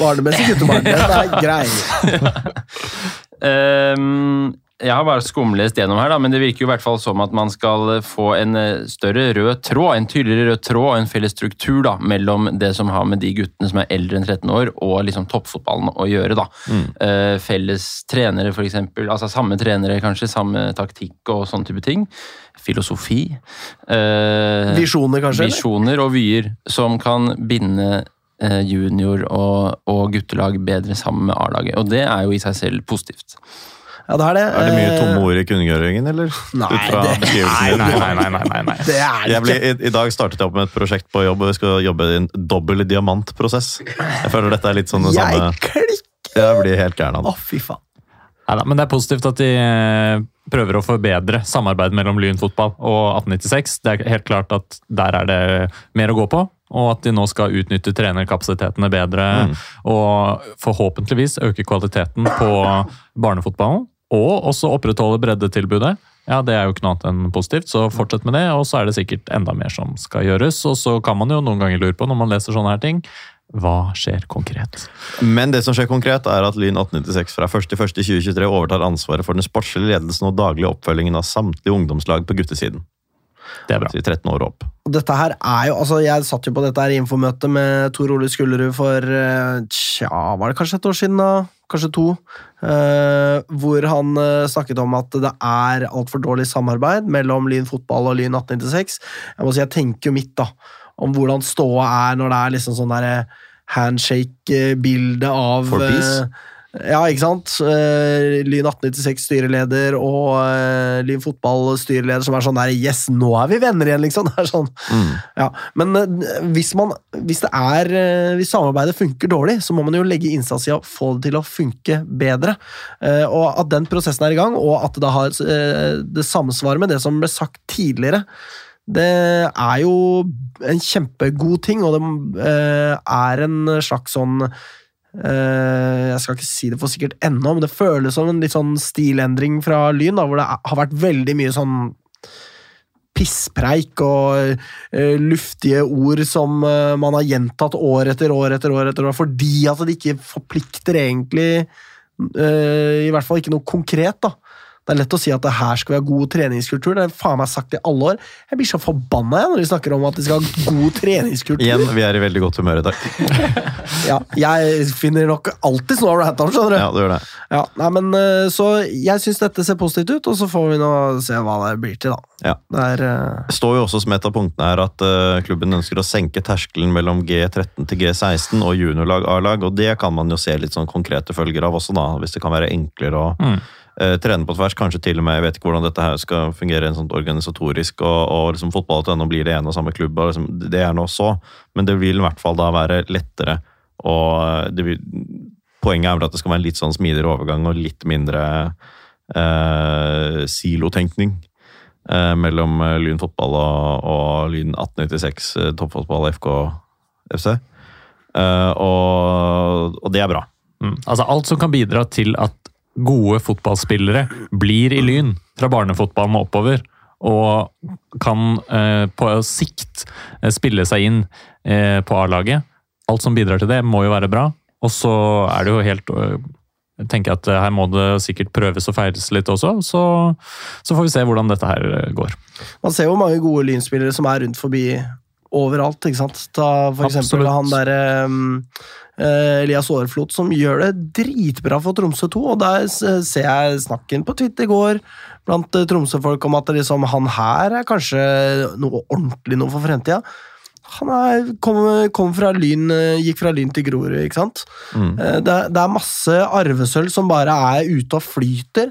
Speaker 1: Barnemessig guttebarn. Den er grei.
Speaker 4: Ehm, jeg har bare skumlest gjennom her, da, men det virker jo i hvert fall som at man skal få en eh, større rød tråd, en tydeligere rød tråd og en felles struktur da, mellom det som har med de guttene som er eldre enn 13 år, og liksom toppfotballen å gjøre. da. Eh, felles trenere, eksempel. Altså samme trenere, kanskje, samme taktikk og sånn type ting. Filosofi. Uh,
Speaker 1: Visjoner, kanskje?
Speaker 4: visjoner og vyer som kan binde eh, junior- og, og guttelag bedre sammen med A-laget. Og det er jo i seg selv positivt.
Speaker 1: Ja, det er det.
Speaker 2: Er det mye
Speaker 1: Eh,
Speaker 2: tomme ord i kunngjøringen, eller?
Speaker 1: Nei,
Speaker 2: Ut fra
Speaker 1: det-
Speaker 2: beskrivelsen din?
Speaker 6: Nei, nei, nei. nei, nei, nei.
Speaker 1: Det er det
Speaker 2: Jeg ble,
Speaker 1: ikke.
Speaker 2: i, I dag startet jeg opp med et prosjekt på jobb, og vi skal jobbe i en dobbel diamantprosess. Jeg føler dette er litt sånn det samme
Speaker 1: Jeg klikker!
Speaker 2: Jeg blir helt gæren av det.
Speaker 1: Å, fy faen.
Speaker 6: Neida, men det er positivt at de eh, prøver å forbedre samarbeidet mellom Lyn fotball og 1896. Det er helt klart at der er det mer å gå på. Og at de nå skal utnytte trenerkapasitetene bedre. Og forhåpentligvis øke kvaliteten på barnefotballen. Og også opprettholde breddetilbudet. Ja, Det er jo ikke noe annet enn positivt, så fortsett med det. Og så er det sikkert enda mer som skal gjøres. Og så kan man jo noen ganger lure på, når man leser sånne her ting, hva skjer konkret?
Speaker 2: Men det som skjer konkret, er at Lyn 1896 fra 1.1.2023 overtar ansvaret for den sportslige ledelsen og daglige oppfølgingen av samtlige ungdomslag på guttesiden.
Speaker 6: Det er bra.
Speaker 2: I 13 år opp.
Speaker 1: Dette her er jo, altså Jeg satt jo på dette her infomøtet med Tor Ole Skullerud for eh, tja, var det kanskje et år siden? da? Kanskje to. Eh, hvor han eh, snakket om at det er altfor dårlig samarbeid mellom Lyn fotball og Lyn 1896. Jeg må si, jeg tenker jo mitt da, om hvordan ståa er når det er liksom sånn der handshake-bilde av
Speaker 2: For
Speaker 1: eh, ja, ikke sant? Uh, Lyn 1896 styreleder og uh, Lyn fotball styreleder som er sånn der Yes, nå er vi venner igjen, liksom. Det er sånn. Ja, men uh, hvis, man, hvis, det er, uh, hvis samarbeidet funker dårlig, så må man jo legge innsats i å få det til å funke bedre. Og at den prosessen er i gang, og at det, har, det samsvarer med det som ble sagt tidligere, det er jo en kjempegod ting, og det er en slags sånn Jeg skal ikke si det for sikkert ennå, men det føles som en litt sånn stilendring fra Lyn, da, hvor det har vært veldig mye sånn pisspreik og uh, luftige ord som uh, man har gjentatt år etter år etter år, etter år fordi at det ikke forplikter egentlig uh, I hvert fall ikke noe konkret. da. Det er lett å si at det her skal vi ha god treningskultur. Det er faen meg sagt i alle år. Jeg blir så forbanna når de snakker om at de skal ha god treningskultur.
Speaker 2: Igjen, vi er i veldig godt humør i dag.
Speaker 1: Ja, jeg finner nok alltid noe å rante om, skjønner du.
Speaker 2: Ja, det gjør det.
Speaker 1: Ja, nei, men eh, Så jeg syns dette ser positivt ut, og så får vi nå se hva det blir til, da.
Speaker 2: Ja.
Speaker 1: Det er
Speaker 2: uh... Står jo også som et av punktene her at uh, klubben ønsker å senke terskelen mellom G13 til G16 og juniorlag A-lag, og det kan man jo se litt sånn konkrete følger av også, da, hvis det kan være enklere å
Speaker 6: Mm.
Speaker 2: Eh, trene på tvers. Kanskje til og med, jeg vet ikke hvordan dette her skal fungere en sånn organisatorisk, og, og liksom fotball.no blir det ene og samme klubb, og liksom, det er nå så, men det vil i hvert fall da være lettere, og eh, vil, poenget er vel at det skal være en litt sånn smidigere overgang og litt mindre eh, silotenkning eh, mellom Lyn fotball og, og Lyn 1896 eh, toppfotball FK FC. Eh, og, og det er bra.
Speaker 6: Mm. Altså Alt som kan bidra til at gode fotballspillere blir i Lyn fra barnefotballen og oppover, og kan eh, på sikt eh, spille seg inn eh, på A-laget. Alt som bidrar til det, må jo være bra. Og så er det jo helt øh, Jeg tenker at eh, her må det sikkert prøves og feires litt også, så, så får vi se hvordan dette her eh, går.
Speaker 1: Man ser jo mange gode lynspillere som er rundt forbi overalt. ikke sant? Ta for eksempel
Speaker 6: Absolutt.
Speaker 1: han derre um, eh, Elias Aareflot, som gjør det dritbra for Tromsø 2. og Der ser jeg snakken på Twitter i går blant eh, Tromsø-folk om at liksom, han her er kanskje noe ordentlig noe for fremtida. Han er, kom, kom fra lyn, eh, gikk fra Lyn til Grorud, ikke sant?
Speaker 2: Mm.
Speaker 1: Det, det er masse arvesølv som bare er ute og flyter.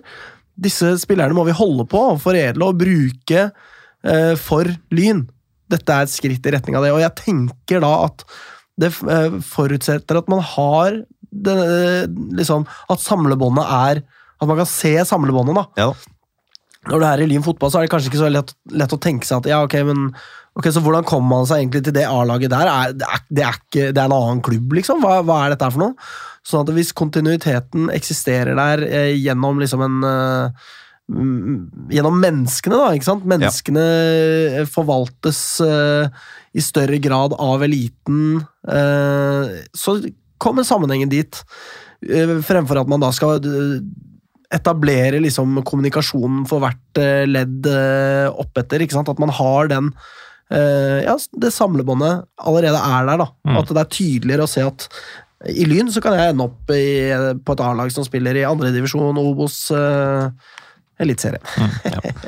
Speaker 1: Disse spillerne må vi holde på og foredle og bruke eh, for Lyn. Dette er et skritt i retning av det, og jeg tenker da at det eh, forutsetter at man har det, eh, liksom, At samlebåndet er At man kan se samlebåndet, da.
Speaker 2: Ja.
Speaker 1: Når det er i Lyn fotball, så er det kanskje ikke så lett, lett å tenke seg at ja, ok, men ok, så hvordan kommer man seg egentlig til det A-laget der? Er, det, er, det, er ikke, det er en annen klubb, liksom? Hva, hva er dette for noe? Sånn at hvis kontinuiteten eksisterer der eh, gjennom liksom en eh, Gjennom menneskene, da, ikke sant? Menneskene ja. forvaltes uh, i større grad av eliten, Uh, så kommer sammenhengen dit. uh, fremfor at man da skal eh, etablere liksom kommunikasjonen for hvert eh, ledd eh, oppetter. ikke sant? At man har den eh, ja, det samlebåndet allerede er der. da.
Speaker 6: Mm.
Speaker 1: At det er tydeligere å se at i Lyn så kan jeg ende opp i, på et A-lag som spiller i andredivisjon, Obos, eh, eliteserie.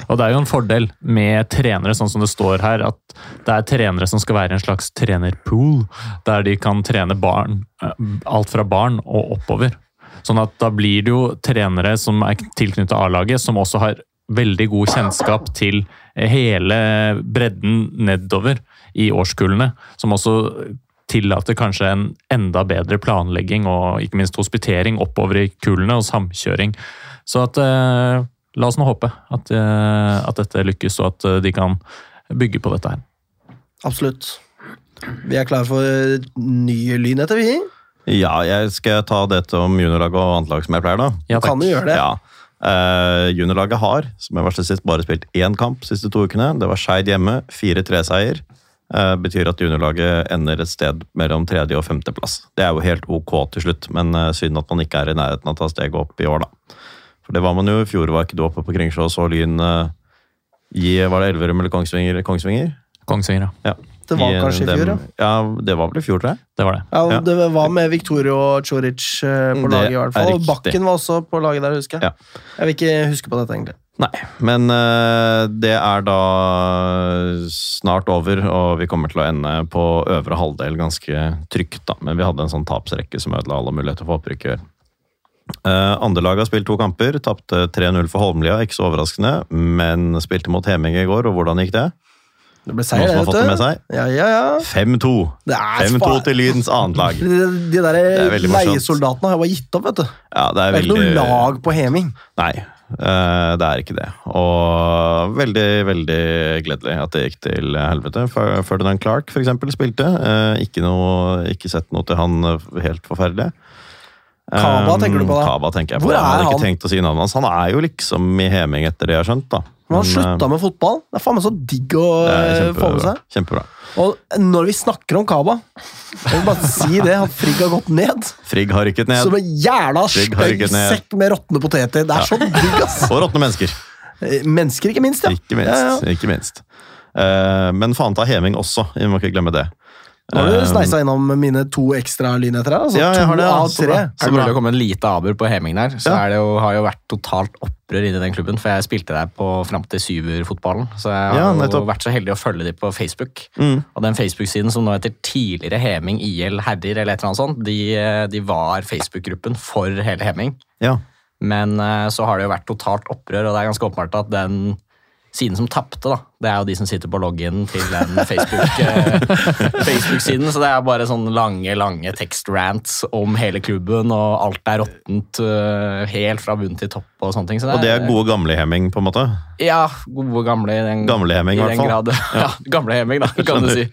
Speaker 6: Og det er jo en fordel med trenere, sånn som det står her, at det er trenere som skal være en slags trenerpool, der de kan trene barn, eh, alt fra barn og oppover. Sånn at da blir det jo trenere som er tilknyttet A-laget, som også har veldig god kjennskap til hele bredden nedover i årskullene. Som også tillater kanskje en enda bedre planlegging og ikke minst hospitering oppover i kullene og samkjøring. Så at eh, La oss nå håpe at, eh, at dette lykkes, og at eh, de kan bygge på dette her.
Speaker 1: Absolutt. Vi er klare for nye lyn etter, vi.
Speaker 2: Ja, jeg skal ta dette om juniorlaget og annetlaget som jeg pleier, da.
Speaker 6: Ja,
Speaker 1: Kan du gjøre det?
Speaker 2: Ja. Uh, juniorlaget har, som jeg varslet sist, bare spilt én kamp de siste to ukene. Det var Skeid hjemme, 4-3-seier. Eh, betyr at juniorlaget ender et sted mellom tredje- og femteplass. Det er jo helt ok til slutt, men uh, synd at man ikke er i nærheten av å ta steget opp i år, da. For det var man jo i fjor, var ikke du oppe på Kringsjå og så Lyn eh, i Var det Elverum eller Kongsvinger? Kongsvinger?
Speaker 6: Kongsvinger, ja.
Speaker 2: Ja.
Speaker 1: Det var
Speaker 2: I,
Speaker 1: kanskje i fjor, ja.
Speaker 2: ja. Det var vel i fjor, tror jeg.
Speaker 6: Det var det.
Speaker 1: Ja,
Speaker 2: Ja.
Speaker 1: Det var med Victorio og Choric eh, på
Speaker 2: Det
Speaker 1: laget, i hvert fall. Og. Bakken var også på laget der, husker jeg.
Speaker 2: Ja.
Speaker 1: Jeg vil ikke huske på dette, egentlig.
Speaker 2: Nei, men eh, det er da snart over, og vi kommer til å ende på øvre halvdel ganske trygt, da. Men vi hadde en sånn tapsrekke som ødela alle muligheter for opprykk i år. Uh, lag har spilt to kamper, tapte 3-0 for Holmlia, ikke så overraskende, men spilte mot Heming i går, og hvordan gikk det?
Speaker 1: Det ble
Speaker 2: Noen
Speaker 1: seier,
Speaker 2: som har fått det med
Speaker 1: vet du.
Speaker 2: seg?
Speaker 1: Ja, ja, ja.
Speaker 2: 5-2!
Speaker 1: Er
Speaker 2: 5-2 til Lyns annet lag.
Speaker 1: De, de der
Speaker 2: er
Speaker 1: leiesoldatene har bare gitt opp, vet du.
Speaker 2: Ja, det er
Speaker 1: Det er ikke noe lag på Heming.
Speaker 2: Nei, uh, det er ikke det. Og veldig, veldig gledelig at det gikk til helvete. Ferdinand Clark for eksempel spilte. Uh, Ikke, noe, ikke sett noe til han helt forferdelig.
Speaker 1: Kaba tenker du på da?
Speaker 2: Kaba tenker jeg på.
Speaker 1: Hvor
Speaker 2: Jeg hadde
Speaker 1: er
Speaker 2: ikke tenkt å si navnet hans. Han er jo liksom i Heming etter det jeg har skjønt. da.
Speaker 1: Men han slutta
Speaker 2: eh,
Speaker 1: med fotball. Det er faen meg så digg å
Speaker 2: er
Speaker 1: eh, få med seg.
Speaker 2: kjempebra.
Speaker 1: Og når vi snakker om Kaba Jeg vil bare si det, at Frigg har gått ned.
Speaker 2: Frigg har rykket ned.
Speaker 1: Som en jævla stygg sekk med råtne poteter. Det er så digg, ass!
Speaker 2: Og råtne mennesker.
Speaker 1: Eh, Mennesker, ikke minst. ja.
Speaker 2: Ikke minst.
Speaker 1: Ja, ja.
Speaker 2: Ikke minst. Uh, men faen ta Heming også, vi må ikke glemme det.
Speaker 1: Nå har du
Speaker 2: Eh,
Speaker 1: sneisa innom mine to ekstra lynheter her. Altså,
Speaker 2: Ja, jeg har det,
Speaker 1: av
Speaker 2: altså.
Speaker 1: tre.
Speaker 3: Er det mulig å komme en lite aber på Heming der, så
Speaker 2: Ja.
Speaker 3: er det jo, har jo vært totalt opprør inni den klubben. For jeg spilte der på fram til syverfotballen, så jeg har
Speaker 2: Ja,
Speaker 3: jo vært så heldig å følge dem på Facebook.
Speaker 2: Mm.
Speaker 3: Og den Facebook-siden som nå heter Tidligere Heming IL Herrer, eller et eller annet sånt, de, de var Facebook-gruppen for hele Heming.
Speaker 2: Ja.
Speaker 3: Men eh, så har det jo vært totalt opprør, og det er ganske åpenbart at den siden som tapte, da, det er jo de som sitter på loggen til den Facebook-siden. Facebook-siden. så det er bare sånne lange, lange tekstrants om hele klubben, og alt er råttent eh, helt fra bunn til topp og sånne ting. Så
Speaker 2: Og det er gode gamle Heming, på en måte.
Speaker 3: Ja, gode gamle i den,
Speaker 2: Gamle Heming, i
Speaker 3: i
Speaker 2: hvert fall.
Speaker 3: grad. Ja, gamle Heming, da, kan du si.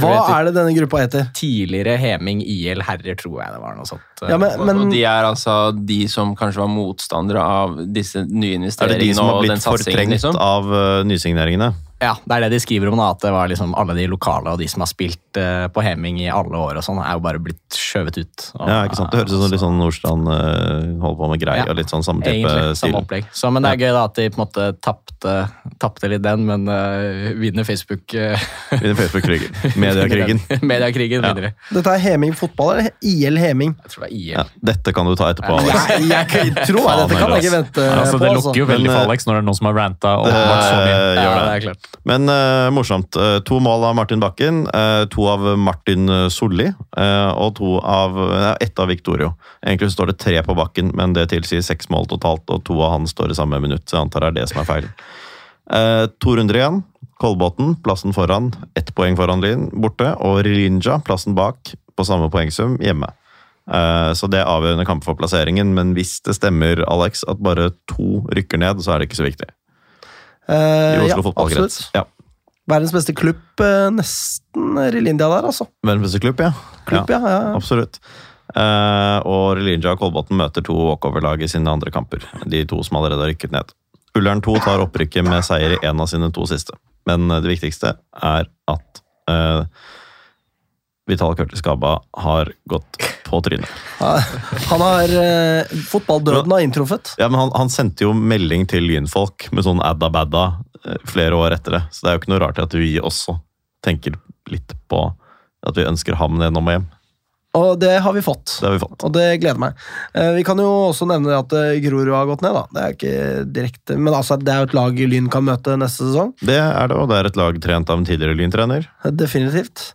Speaker 1: Hva er det denne gruppa heter?
Speaker 3: Tidligere Heming IL Herrer, tror jeg det var noe sånt. eh,
Speaker 1: Ja, men,
Speaker 4: Og de er altså de som kanskje var motstandere av disse nye
Speaker 2: Er det de som har blitt fortrengt
Speaker 4: liksom?
Speaker 2: av uh, nysigneringene?
Speaker 3: Ja, det er det de skriver om, da, at det var liksom alle de lokale og de som har spilt eh, på Heming i alle år, og sånn, er jo bare blitt skjøvet ut. Og,
Speaker 2: Ja, ikke sant? Det høres ut som litt sånn Nordstrand uh, holder på med greier
Speaker 3: Ja,
Speaker 2: og litt sånn samme type
Speaker 3: Egentlig,
Speaker 2: stil.
Speaker 3: samme opplegg. Så, men det er gøy da at de på en måte tapte, tapte litt den, men uh, vinner Facebook uh,
Speaker 2: Vinner Facebook-krigen. Mediekrigen.
Speaker 3: Mediakrigen
Speaker 2: Ja.
Speaker 3: vinner de.
Speaker 1: dette er Heming fotball eller IL Heming?
Speaker 3: Jeg tror det er IL.
Speaker 2: Ja, dette kan du ta etterpå, Alex.
Speaker 1: Jeg, jeg tror jeg, dette kan jeg ikke vente
Speaker 6: Altså,
Speaker 1: på.
Speaker 6: det
Speaker 1: Altså.
Speaker 6: lukker jo veldig for
Speaker 2: eh,
Speaker 6: Alex når det er noen som har ranta
Speaker 2: Det
Speaker 6: så mye.
Speaker 3: Ja,
Speaker 2: det.
Speaker 3: det er klart.
Speaker 2: Men uh, morsomt. Eh, to mål av Martin Bakken, eh, to av Martin Solli og to av, ett av Victorio. Egentlig står det tre på Bakken, men det tilsier seks mål totalt, og to av han står i samme minutt, så jeg antar det er det som er feil. To runder igjen. Kolbotn, plassen foran, ett poeng foran Lyn, borte. Og Rilinja, plassen bak, på samme poengsum, hjemme. Så det er avgjørende kamp for plasseringen, men hvis det stemmer, Alex, at bare to rykker ned, så er det ikke så viktig.
Speaker 1: Eh,
Speaker 2: I
Speaker 1: ja,
Speaker 2: Oslo fotballkrets. Ja.
Speaker 1: Verdens beste klubb, eh, nesten Rilindia der, altså.
Speaker 2: Verdens beste klubb, ja.
Speaker 1: Klubb, ja. ja, ja.
Speaker 2: Absolutt. Uh, og Relinja og Kolbotn møter to walkover-lag i sine andre kamper. De to som allerede har rykket ned. Ullern 2 tar opprykket med seier i én av sine to siste. Men eh, det viktigste er at uh, Vital Curtis Gaba har gått på trynet.
Speaker 1: Han har eh, Fotballdøden har inntruffet.
Speaker 2: Ja, men han, han sendte jo melding til lynfolk med sånn adda-badda eh, flere år etter det. Så det er jo ikke noe rart at vi også tenker litt på at vi ønsker ham gjennom og hjem.
Speaker 1: Og det har vi fått.
Speaker 2: Det har vi fått.
Speaker 1: Og det gleder meg. Eh, Vi kan jo også nevne at eh, Grorud har gått ned, da. Det er ikke direkte Men altså, det er jo et lag Lyn kan møte neste sesong.
Speaker 2: Det er det, og det er et lag trent av en tidligere lyntrener.
Speaker 1: Definitivt.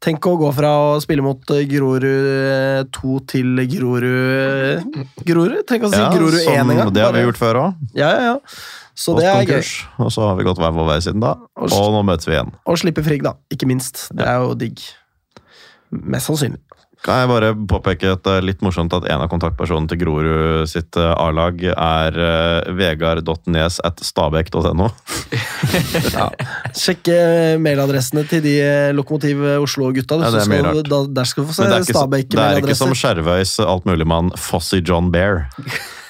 Speaker 1: Tenk å gå fra å spille mot eh, Grorud 2 til Grorud Grorud? Tenk å si Grorud 1 en gang.
Speaker 2: Det har vi gjort før òg.
Speaker 1: Ja, ja, ja. Så det er gøy.
Speaker 2: Og så har vi gått hver vår vei siden da.
Speaker 1: Og-
Speaker 2: Og nå møtes vi igjen.
Speaker 1: Og slippe Frigg, da. Ikke minst. Det er jo digg. Mest sannsynlig.
Speaker 2: Kan jeg bare påpeke at det er litt morsomt at en av kontaktpersonene til Grorud sitt eh, A-lag er uh, vegard.nes at stabæk.no.
Speaker 1: Sjekk eh, mailadressene til de eh, Lokomotiv Oslo-gutta.
Speaker 2: Ja, det er mye rart.
Speaker 1: da- Der skal du få se
Speaker 2: Men det er ikke, er som. Skjervøys altmuligmann Fossy John Bear.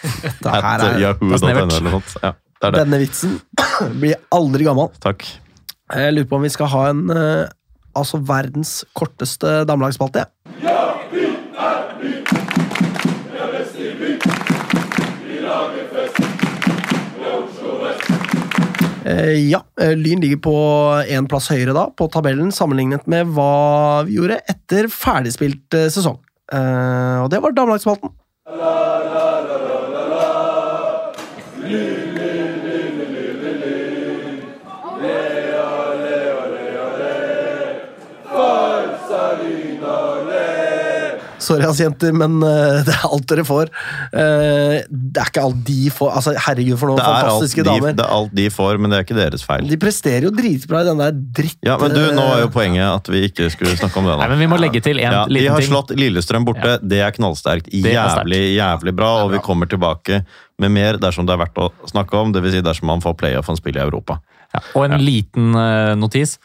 Speaker 1: Det her er-
Speaker 2: yahoo.no
Speaker 6: snevert.
Speaker 2: eller noe. Ja, det er det.
Speaker 1: Denne vitsen blir aldri gammel.
Speaker 2: Takk.
Speaker 1: Jeg lurer på om vi skal ha en eh, altså verdens korteste damelagsspalte. Jeg. Eh, Ja, eh, Lyn ligger på én plass høyere da, på tabellen, sammenlignet med hva vi gjorde etter ferdigspilt eh, sesong. Eh, Og det var damelagsspalten. Sorry, ass, jenter, men uh, det er alt dere får. Uh, det er ikke alt de får. Altså, herregud, for noen
Speaker 2: Det
Speaker 1: fantastiske
Speaker 2: de,
Speaker 1: damer.
Speaker 2: det er alt de får, men det er ikke deres feil.
Speaker 1: De presterer jo dritbra i den der dritt...
Speaker 2: Ja, men du, Nå er jo poenget at vi ikke skulle snakke om det
Speaker 6: Nei, men Vi må legge til en
Speaker 2: Ja, de
Speaker 6: liten
Speaker 2: har slått Lillestrøm borte. Det er knallsterkt.
Speaker 6: er.
Speaker 2: Jævlig, jævlig bra. Og vi kommer tilbake med mer dersom det er verdt å snakke om. Dvs. Si dersom man får playoff og spille i Europa.
Speaker 6: Ja, og en liten uh, notis.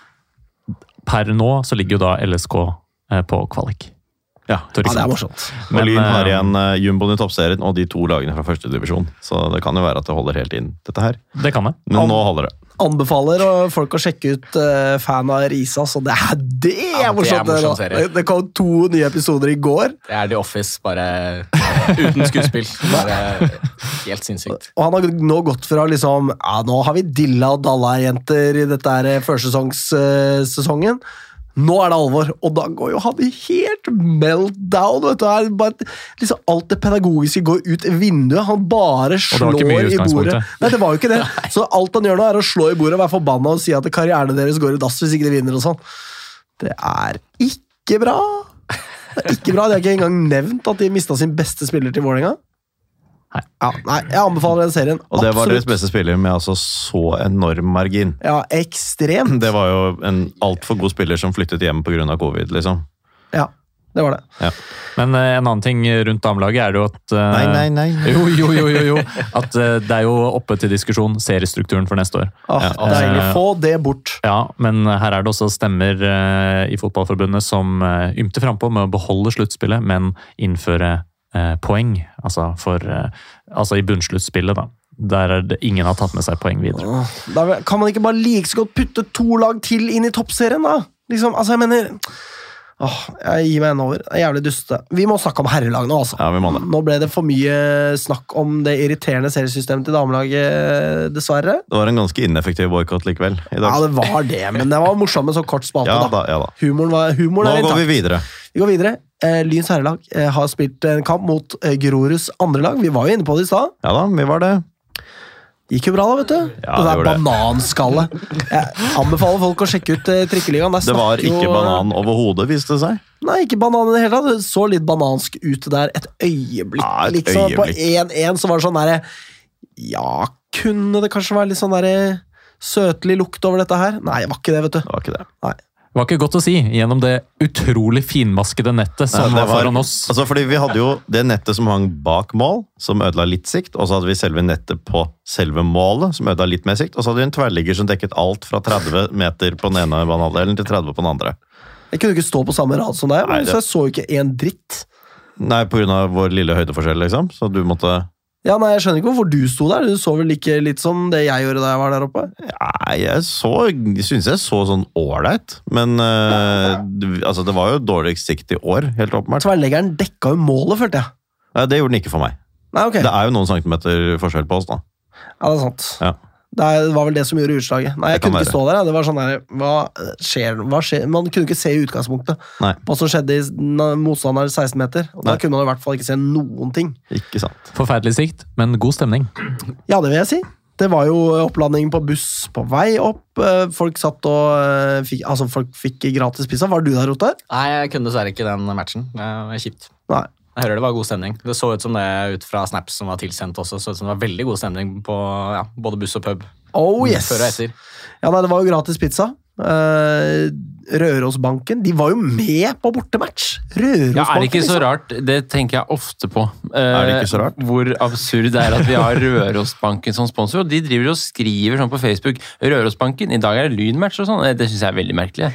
Speaker 6: Per nå så ligger jo da LSK eh, på kvalik.
Speaker 2: Ja,
Speaker 1: Ja, det er
Speaker 6: morsomt.
Speaker 1: morsomt.
Speaker 2: Og Lyn har
Speaker 6: eh,
Speaker 2: igjen uh, jumboen i toppserien og de to lagene fra første divisjon. Så det kan jo være at det holder helt inn, dette her.
Speaker 6: Det kan det.
Speaker 2: Men nå holder det.
Speaker 1: Anbefaler folk å sjekke ut uh, fan av Risa, så det er det
Speaker 3: Ja,
Speaker 1: er
Speaker 3: det er
Speaker 1: morsomt! det, det, det kom to nye episoder i går,
Speaker 3: Det er The Office, bare uten skuespill. Bare helt sinnssykt.
Speaker 1: og han har nå gått fra liksom Ja, nå har vi dilla og dalla jenter i dette her førsesongssesongen. Nå er det alvor, og da går jo han helt meltdown. vet du. Bare, liksom alt det pedagogiske går ut vinduet. Han bare slår
Speaker 6: i
Speaker 1: bordet. Nei, det var jo ikke det. Så alt han gjør nå, er å slå i bordet og være forbanna og si at karrieren deres går i dass hvis ikke de vinner og sånn. Det er ikke bra. Det er ikke bra. De har ikke engang nevnt at de mista sin beste spiller til Vålerenga.
Speaker 6: Nei.
Speaker 1: Ja, nei, jeg anbefaler den serien.
Speaker 2: Og det var deres beste spiller med altså så enorm margin.
Speaker 1: Ja, ekstremt.
Speaker 2: Det var jo en altfor god spiller som flyttet hjem pga. covid, liksom.
Speaker 1: Ja, det var det.
Speaker 6: Men uh, en annen ting rundt damelaget er det jo at uh,
Speaker 2: Nei, nei, nei.
Speaker 6: Jo, jo, jo, jo, jo. At uh, det er jo oppe til diskusjon seriestrukturen for neste år.
Speaker 1: Ah,
Speaker 2: Ja.
Speaker 1: Deilig. Få det bort.
Speaker 6: Ja, men her er det også stemmer i Fotballforbundet som ymter frampå med å beholde sluttspillet, men innføre poeng. Altså, for, eh, altså i bunnsluttspillet, da. Der er det ingen har tatt med seg poeng videre.
Speaker 1: Da kan man ikke bare like så godt putte to lag til inn i toppserien, da? Liksom, altså, jeg mener Åh, Jeg gir meg en over. Det er jævlig dustete. Vi må snakke om herrelag nå, altså.
Speaker 2: Ja, vi må det.
Speaker 1: Nå ble det for mye snakk om det irriterende seriesystemet til damelaget, dessverre.
Speaker 2: Det var en ganske ineffektiv boikott likevel i dag.
Speaker 1: Ja, det var det, men det var morsomt med så kort spalte.
Speaker 2: Ja
Speaker 1: da.
Speaker 2: ja da.
Speaker 1: Humoren, var, humoren
Speaker 2: Nå
Speaker 1: er
Speaker 2: går vi videre.
Speaker 1: Vi går videre. Eh, Lyns herrelag eh, har spilt en kamp mot eh, Groruds andre lag. Vi var jo inne på det i stad.
Speaker 2: Ja da, vi var det.
Speaker 1: Gikk jo bra, da, vet du.
Speaker 2: Ja,
Speaker 1: det
Speaker 2: det
Speaker 1: der bananskallet. Jeg anbefaler folk å sjekke ut eh, Trikkeligaen.
Speaker 2: Det var ikke
Speaker 1: jo-
Speaker 2: banan overhodet, viste det seg.
Speaker 1: Nei, ikke banan i det hele tatt. Det så litt banansk ut der et øyeblikk.
Speaker 2: Ja, et
Speaker 1: liksom. På 1-1 så var det sånn derre Ja, kunne det kanskje være litt sånn derre søtlig lukt over dette her? Nei, det var ikke det, vet du.
Speaker 2: Det var ikke det.
Speaker 6: Det var ikke godt å si gjennom det utrolig finmaskede nettet som
Speaker 2: Nei, var,
Speaker 6: var foran oss.
Speaker 2: Altså, fordi Vi hadde jo det nettet som hang bak mål, som ødela litt sikt. Og så hadde vi selve nettet på selve målet, som ødela litt mer sikt. Og så hadde vi en tverrligger som dekket alt fra 30 meter på den ene banehalvdelen til 30 på den andre.
Speaker 1: Jeg kunne ikke stå på samme rad som deg,
Speaker 2: Nei,
Speaker 1: men
Speaker 2: det-
Speaker 1: så jeg så jo ikke en dritt.
Speaker 2: Nei, pga. vår lille høydeforskjell, liksom. Så du måtte
Speaker 1: Ja, nei, Jeg skjønner ikke hvorfor du sto der. Du så vel like litt som det jeg gjorde da jeg var der oppe?
Speaker 2: Nei, jeg så Syns jeg så sånn ålreit. Men uh, ja, ja. altså, det var jo dårligst sikt i år, helt åpenbart.
Speaker 1: Tverrleggeren dekka jo målet, følte jeg.
Speaker 2: Nei, det gjorde den ikke for meg.
Speaker 1: Nei, ok.
Speaker 2: Det er jo noen centimeter forskjell på oss, da.
Speaker 1: Ja, det er sant.
Speaker 2: Ja.
Speaker 1: Det det var vel det som gjorde utslaget. Nei, jeg kunne ikke stå der. ja. Det var sånn der, hva skjer, hva skjer? Man kunne ikke se i utgangspunktet
Speaker 2: Nei.
Speaker 1: hva som skjedde i motstander 16 meter. Og da
Speaker 2: Nei.
Speaker 1: kunne man i hvert fall ikke se noen ting.
Speaker 2: Ikke sant.
Speaker 6: Forferdelig sikt, men god stemning.
Speaker 1: Ja, det vil jeg si. Det var jo opplanding på buss på vei opp. Eh, Folk satt og eh, fikk, altså folk fikk gratis pizza. Var du der, Ottar?
Speaker 3: Nei, jeg kunne dessverre ikke den matchen. Det var kjipt.
Speaker 1: Nei.
Speaker 3: Jeg hører det var god stemning. Det så ut som det ut fra snaps som var tilsendt også. Så ut som det var veldig god stemning på ja, både buss og pub.
Speaker 1: Oh yes!
Speaker 3: Før og etter.
Speaker 1: Ja, nei, Det var jo gratis pizza. Eh, Rørosbanken, de var jo med på bortematch! Rørosbanken,
Speaker 4: Ja, er det ikke så
Speaker 1: liksom.
Speaker 4: rart? Det tenker jeg ofte på.
Speaker 2: Er det ikke så rart?
Speaker 4: Eh, Hvor absurd det er at vi har Rørosbanken som sponsor. og De driver og skriver sånn på Facebook 'Rørosbanken, i dag er det lynmatch' og sånn. Eh, Det syns jeg er veldig merkelig.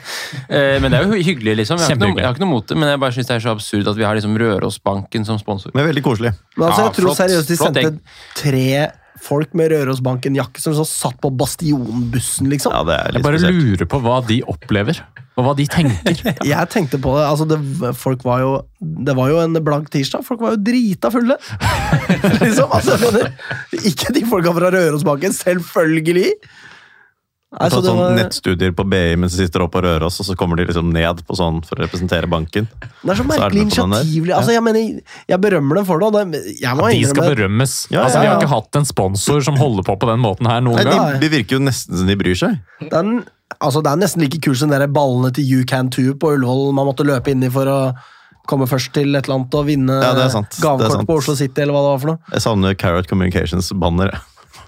Speaker 4: Eh, Men det er jo hyggelig, liksom. Jeg har, ikke noe, jeg har ikke noe mot det, men jeg bare syns det er så absurd at vi har liksom Rørosbanken som sponsor.
Speaker 2: Men veldig koselig.
Speaker 1: Men altså,
Speaker 4: Ja,
Speaker 1: jeg tror
Speaker 4: flott.
Speaker 1: seriøst de
Speaker 4: Flott
Speaker 1: sendte
Speaker 4: gjeng.
Speaker 1: tre folk med Rørosbanken-jakke som så satt på Bastionbussen, liksom.
Speaker 2: Ja, det er
Speaker 6: Jeg bare
Speaker 2: spesielt.
Speaker 6: lurer på hva de opplever, og hva de tenker.
Speaker 1: Jeg tenkte på det, altså det, folk var jo Det var jo en blank tirsdag, folk var jo drita fulle! liksom, altså, mener, Ikke de folka fra Rørosbanken, selvfølgelig! Nei, så
Speaker 2: sånn
Speaker 1: var-
Speaker 2: nettstudier på BI mens de sitter oppe på Røros, og så kommer de liksom ned på sånn for å representere banken.
Speaker 1: Det er så
Speaker 2: er
Speaker 1: merkelig
Speaker 2: der.
Speaker 1: initiativ. Altså, jeg mener, jeg berømmer dem for det. og det jeg må
Speaker 6: De skal
Speaker 1: med.
Speaker 6: berømmes.
Speaker 2: Ja,
Speaker 6: altså,
Speaker 1: ja,
Speaker 6: Vi har ikke hatt en sponsor som holder på på den måten her noen
Speaker 2: Nei,
Speaker 6: gang.
Speaker 2: de, de virker jo nesten som de bryr seg.
Speaker 1: den, altså, det er nesten like kult som de ballene til You Can Too på Ullevål man måtte løpe inn i for å komme først til et eller annet og vinne
Speaker 2: Ja,
Speaker 1: gavekort på Oslo City, eller hva det var for noe.
Speaker 2: Jeg savner Carrot Communications-banner.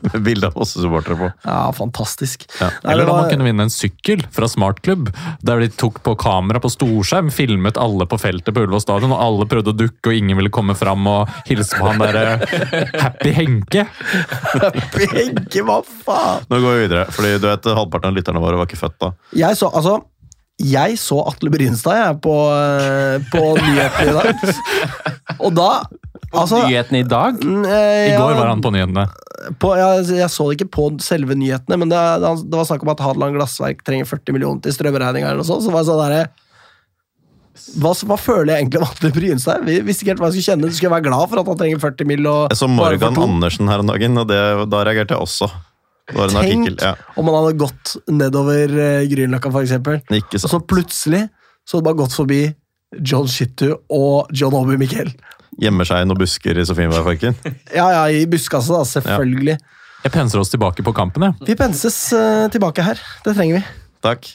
Speaker 2: Bilde av oss supportere på.
Speaker 1: Ja, fantastisk.
Speaker 2: Ja.
Speaker 6: Eller da man kunne vinne en sykkel fra Smartklubb, der de tok på kamera på storskjerm, filmet alle på feltet på Ullevål stadion, og alle prøvde å dukke, og ingen ville komme fram og hilse på han derre Happy Henke.
Speaker 1: Begge, hva faen?
Speaker 2: Nå går vi videre, fordi du vet, halvparten av lytterne våre var ikke født da.
Speaker 1: Jeg så, altså jeg så Atle Brynstad jeg, på, eh, på nyhetene i dag. Og da altså,
Speaker 4: Nyheten i dag?
Speaker 1: mm, eh,
Speaker 6: I
Speaker 1: ja,
Speaker 6: går var han på nyhetene.
Speaker 1: på, jeg, jeg så det ikke på selve nyhetene, men det, det var snakk om at Hadeland Glassverk trenger 40 millioner til strømregninga. eller noe sånt, Så var jeg sånn derre hva, hva føler jeg egentlig om Atle Brynstad? Vi visste ikke helt hva jeg skulle kjenne. Skulle jeg være glad for at han trenger 40 mill.
Speaker 2: Jeg så Morgan? Andersen her om dagen, og det, da reagerte jeg også. Det var en
Speaker 1: Tenk
Speaker 2: artikkel. Ja,
Speaker 1: om han hadde gått nedover uh, Grünerløkka. Og så plutselig så hadde det bare gått forbi John Shittu og John Obi Miquel.
Speaker 2: Gjemmer seg i noen busker i Sofienbergparken.
Speaker 1: Ja, ja, i buskaset, da, selvfølgelig.
Speaker 6: Jeg penser oss tilbake på kampen, jeg.
Speaker 1: Vi penses uh, tilbake her. Det trenger vi.
Speaker 2: Takk.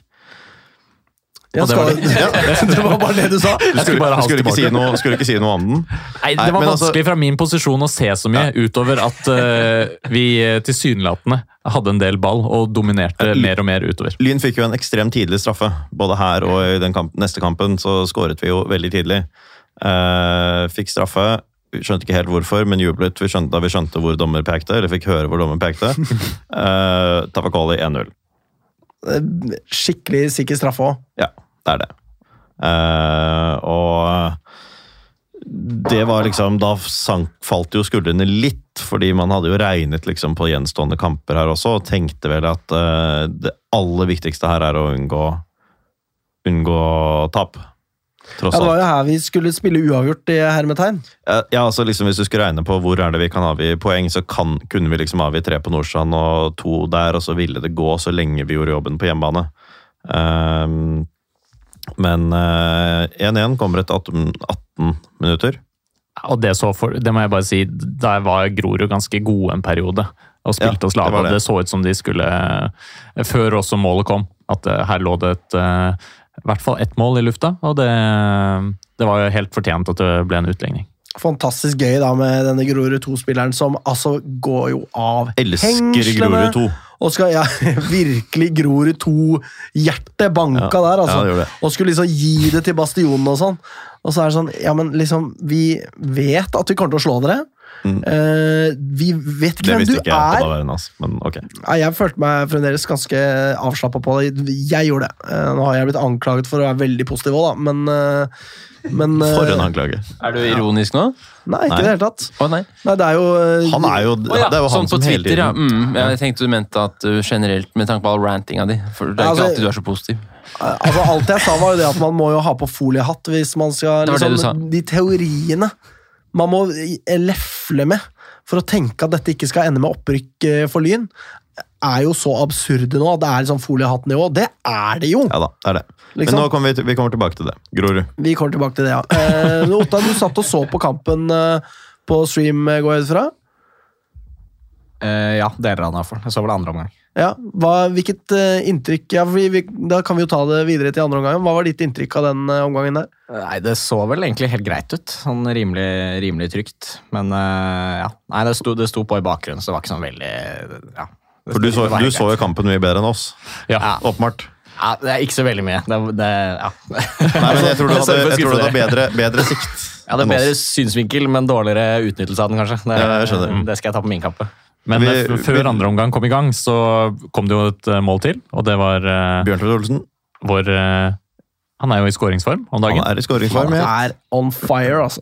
Speaker 1: Ja,
Speaker 6: det var
Speaker 1: skal, det var bare det du sa.
Speaker 2: Du skulle,
Speaker 6: du
Speaker 2: skulle, ikke si noe, skulle ikke si noe om den?
Speaker 6: Nei,
Speaker 2: Nei,
Speaker 6: Det var
Speaker 2: men altså-
Speaker 6: vanskelig fra min posisjon å se så mye, utover at uh, vi eh, tilsynelatende hadde en del ball og dominerte
Speaker 2: Ja,
Speaker 6: mer og mer utover.
Speaker 2: Lyn fikk jo en ekstremt tidlig straffe. Både her og i den kamp, neste kampen så skåret vi jo veldig tidlig. Eh, fikk straffe. Vi skjønte ikke helt hvorfor, men jublet vi skjønte, da vi skjønte hvor dommer pekte. Eller fikk høre hvor dommer pekte. Uh, Tavakoli 1-0.
Speaker 1: Eh, Skikkelig sikker straffe òg.
Speaker 2: Ja, det er det. Uh, og det var liksom Da sank, falt jo skuldrene litt, fordi man hadde jo regnet liksom på gjenstående kamper her også, og tenkte vel at uh, det aller viktigste her er å unngå, unngå tap. Tross
Speaker 1: Ja, det var jo her vi skulle spille uavgjort i hermetegn.
Speaker 2: Eh, Ja, altså liksom Hvis du skulle regne på hvor er det vi kan avgi poeng, så kan, kunne vi liksom avgi tre på Nordstrand og to der, og så ville det gå så lenge vi gjorde jobben på hjemmebane. Um, men eh, 1-1 kommer etter 18, 18 minutter.
Speaker 6: Og det, så for, det må jeg bare si, der var Grorud ganske gode en periode. Og spilte
Speaker 2: Ja,
Speaker 6: oss lave,
Speaker 2: det det.
Speaker 6: det så ut som de skulle eh, Før også målet kom, at eh, her lå det et eh, i hvert fall ett mål i lufta. Og det, det var jo helt fortjent at det ble en utligning.
Speaker 1: Fantastisk gøy da med denne Grorud 2-spilleren som altså går jo av
Speaker 2: Elsker
Speaker 1: hengslene.
Speaker 2: Grorud 2.
Speaker 1: Og skal ja, virkelig Grorud 2-hjertet banka
Speaker 2: Ja,
Speaker 1: der, altså.
Speaker 2: ja, det det.
Speaker 1: og skulle liksom gi det til Bastionen og sånn. Og så er det sånn, ja, men liksom, vi vet at vi kommer til å slå dere.
Speaker 2: Mm.
Speaker 1: Eh, vi vet ikke
Speaker 2: Det
Speaker 1: hvem du
Speaker 2: ikke
Speaker 1: er.
Speaker 2: daværende, altså. men ok.
Speaker 1: Nei, jeg følte meg fremdeles ganske avslappa på det. Jeg gjorde det. Uh, nå har jeg blitt anklaget for å være veldig positiv òg, da, men, uh, men
Speaker 2: For en anklage.
Speaker 4: Er du ironisk nå?
Speaker 1: Nei, ikke i det hele tatt.
Speaker 4: Å nei.
Speaker 1: Nei, det er jo
Speaker 2: Han er jo,
Speaker 4: ja,
Speaker 2: det er jo han
Speaker 4: sånn på
Speaker 2: som hele
Speaker 4: Twitter, ja. Mm, jeg tenkte du mente at du generelt, med tanke på all rantinga di For det er
Speaker 1: Ja, altså-
Speaker 4: ikke alltid du er så positiv.
Speaker 1: Altså, alt jeg sa var jo det at man må jo ha på foliehatt hvis man skal
Speaker 4: Det det
Speaker 1: liksom, De teoriene man må lefle med for å tenke at dette ikke skal ende med opprykk eh, for Lyn, er jo så absurde nå at det er liksom foliehattnivå. Det er det jo!
Speaker 2: Ja da, det er det. Men
Speaker 1: Liksom.
Speaker 2: nå kommer vi, vi kommer tilbake til det. Grorud.
Speaker 1: Vi kommer tilbake til det, ja. Eh, Otta, du satt og så på kampen eh, på stream, eh, går jeg ut fra?
Speaker 3: Eh, ja, deler av den iallfall. Jeg så vel andre omgang.
Speaker 1: Ja, hva, Hvilket uh, inntrykk ja, vi, vi, Da kan vi jo ta det videre til andre omgang. Hva var ditt inntrykk av den uh, omgangen der?
Speaker 3: Nei, det så vel egentlig helt greit ut. Sånn rimelig, rimelig trygt. Men uh, ja. Nei, det sto, det sto på i bakgrunnen, så det var ikke sånn veldig ja.
Speaker 2: For du så, du så jo kampen mye bedre enn oss.
Speaker 6: Ja,
Speaker 3: Ja.
Speaker 2: Åpenbart.
Speaker 3: Ja, det er ikke så veldig mye. Det, det, ja.
Speaker 2: Nei, men jeg tror du hadde, tror du hadde bedre, bedre sikt.
Speaker 3: Jeg hadde bedre synsvinkel, men dårligere utnyttelse av den, kanskje. Det,
Speaker 2: Ja, jeg skjønner.
Speaker 3: det skal jeg ta på min kappe.
Speaker 6: Men
Speaker 2: Vi-
Speaker 6: eh, før
Speaker 2: vi-
Speaker 6: andre omgang kom i gang, så kom det jo et eh, mål til. Og det var Bjørn
Speaker 2: Tvedt Olsen
Speaker 6: vår eh, Han er jo i skåringsform om dagen.
Speaker 2: han er i skåringsform.
Speaker 1: Han er on fire, altså.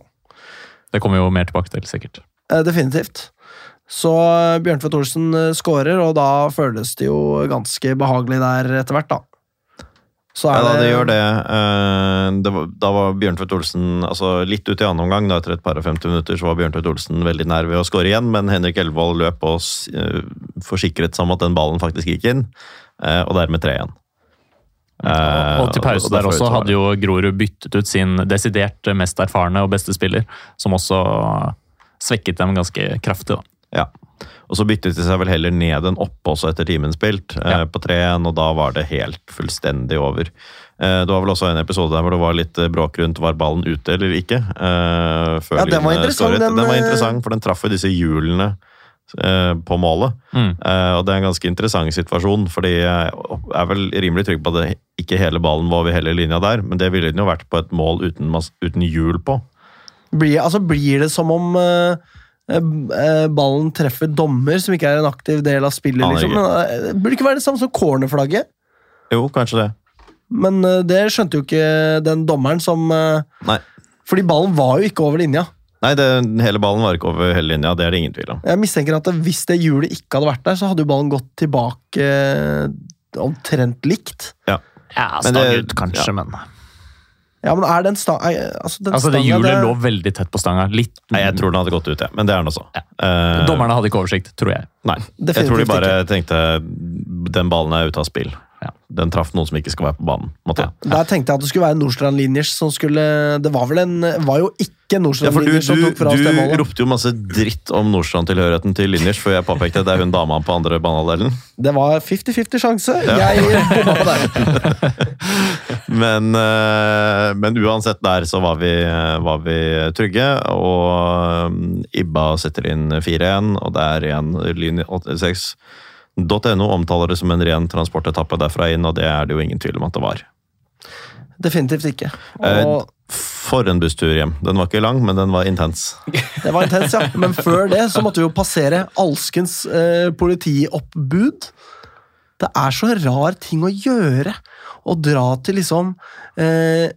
Speaker 6: Det kommer jo mer tilbake til, sikkert.
Speaker 1: Eh, Definitivt. Så Bjørn Tvedt Olsen skårer, scorer, og da føles det jo ganske behagelig der etter hvert, da. Så
Speaker 2: Ja, da,
Speaker 1: det,
Speaker 2: det gjør det. Eh, det var, da var Bjørntvedt Olsen altså litt ut i annen omgang. Da, etter et par og 50 minutter så var Bjørntvedt Olsen veldig nær ved å skåre igjen, men Henrik Elvold løp og eh, forsikret seg om at den ballen faktisk gikk inn, eh, og dermed tre igjen. Eh,
Speaker 6: Og til pause der også hadde jo Grorud byttet ut sin desidert mest erfarne og beste spiller, som også svekket dem ganske kraftig. da.
Speaker 2: Ja. Og så byttet de seg vel heller ned enn opp også etter timen spilt, eh,
Speaker 6: Ja.
Speaker 2: på 3-1, og da var det helt fullstendig over. Eh, det var vel også en episode der hvor det var litt eh, bråk rundt var ballen ute eller ikke. eh,
Speaker 1: Ja, den var
Speaker 2: eh,
Speaker 1: interessant, den,
Speaker 2: Den, var interessant, for den traff jo disse hjulene på målet.
Speaker 6: Mm.
Speaker 2: Og det er en ganske interessant situasjon, fordi jeg er vel rimelig trygg på at det, ikke hele ballen var over hele linja der, men det ville den jo vært på et mål uten, uten hjul på.
Speaker 1: blir, altså, blir det som om eh, ballen treffer dommer, som ikke er en aktiv del av spillet? Liksom. Men, eh, det burde ikke være det samme som cornerflagget.
Speaker 2: Jo, kanskje det.
Speaker 1: Men eh, det skjønte jo ikke den dommeren som eh,
Speaker 2: Nei.
Speaker 1: Fordi ballen var jo ikke over linja.
Speaker 2: Nei, det, hele ballen var ikke over hele linja, det er det ingen tvil om.
Speaker 1: Jeg mistenker at hvis det hjulet ikke hadde vært der, så hadde jo ballen gått tilbake eh, omtrent likt.
Speaker 6: Ja,
Speaker 2: ja
Speaker 6: stang ut kanskje,
Speaker 2: ja.
Speaker 6: men
Speaker 1: Ja, men er den sta... eh, Altså, den
Speaker 6: Altså, det
Speaker 1: stanga,
Speaker 6: hjulet
Speaker 1: det-
Speaker 6: lå veldig tett på stanga. Litt
Speaker 2: Nei, jeg tror den hadde gått ut, jeg. Men det er den også. Eh,
Speaker 6: Dommerne hadde ikke oversikt, tror jeg.
Speaker 2: Nei. Jeg tror de
Speaker 1: bare
Speaker 2: bare tenkte den ballen er ute av spill. Den traff noen som ikke skal være på banen. Ja.
Speaker 1: Der tenkte jeg at det skulle være Nordstrand Linjers som skulle Det var vel en var jo ikke Nordstrand Linjers ja,
Speaker 2: som
Speaker 1: tok fra oss det målet.
Speaker 2: Du ropte jo masse dritt om Nordstrand-tilhørigheten til Linjers før jeg påpekte at det er hun dama på andre banehalvdelen.
Speaker 1: Det var 50-50 sjanse. Jeg bomma der.
Speaker 2: men, eh, men uansett der så var vi, var vi trygge, og um, Ibba setter inn 4-1, og det er igjen linje 86 .no omtaler det som en ren transportetappe derfra inn, og det er det jo ingen tvil om at det var.
Speaker 1: Definitivt ikke.
Speaker 2: Eh,
Speaker 1: og...
Speaker 2: For en busstur hjem. Den var ikke lang, men den var intens.
Speaker 1: Det var intens, ja. Men før det så måtte vi jo passere alskens eh, politioppbud. Det er så rar ting å gjøre. Å dra til liksom eh,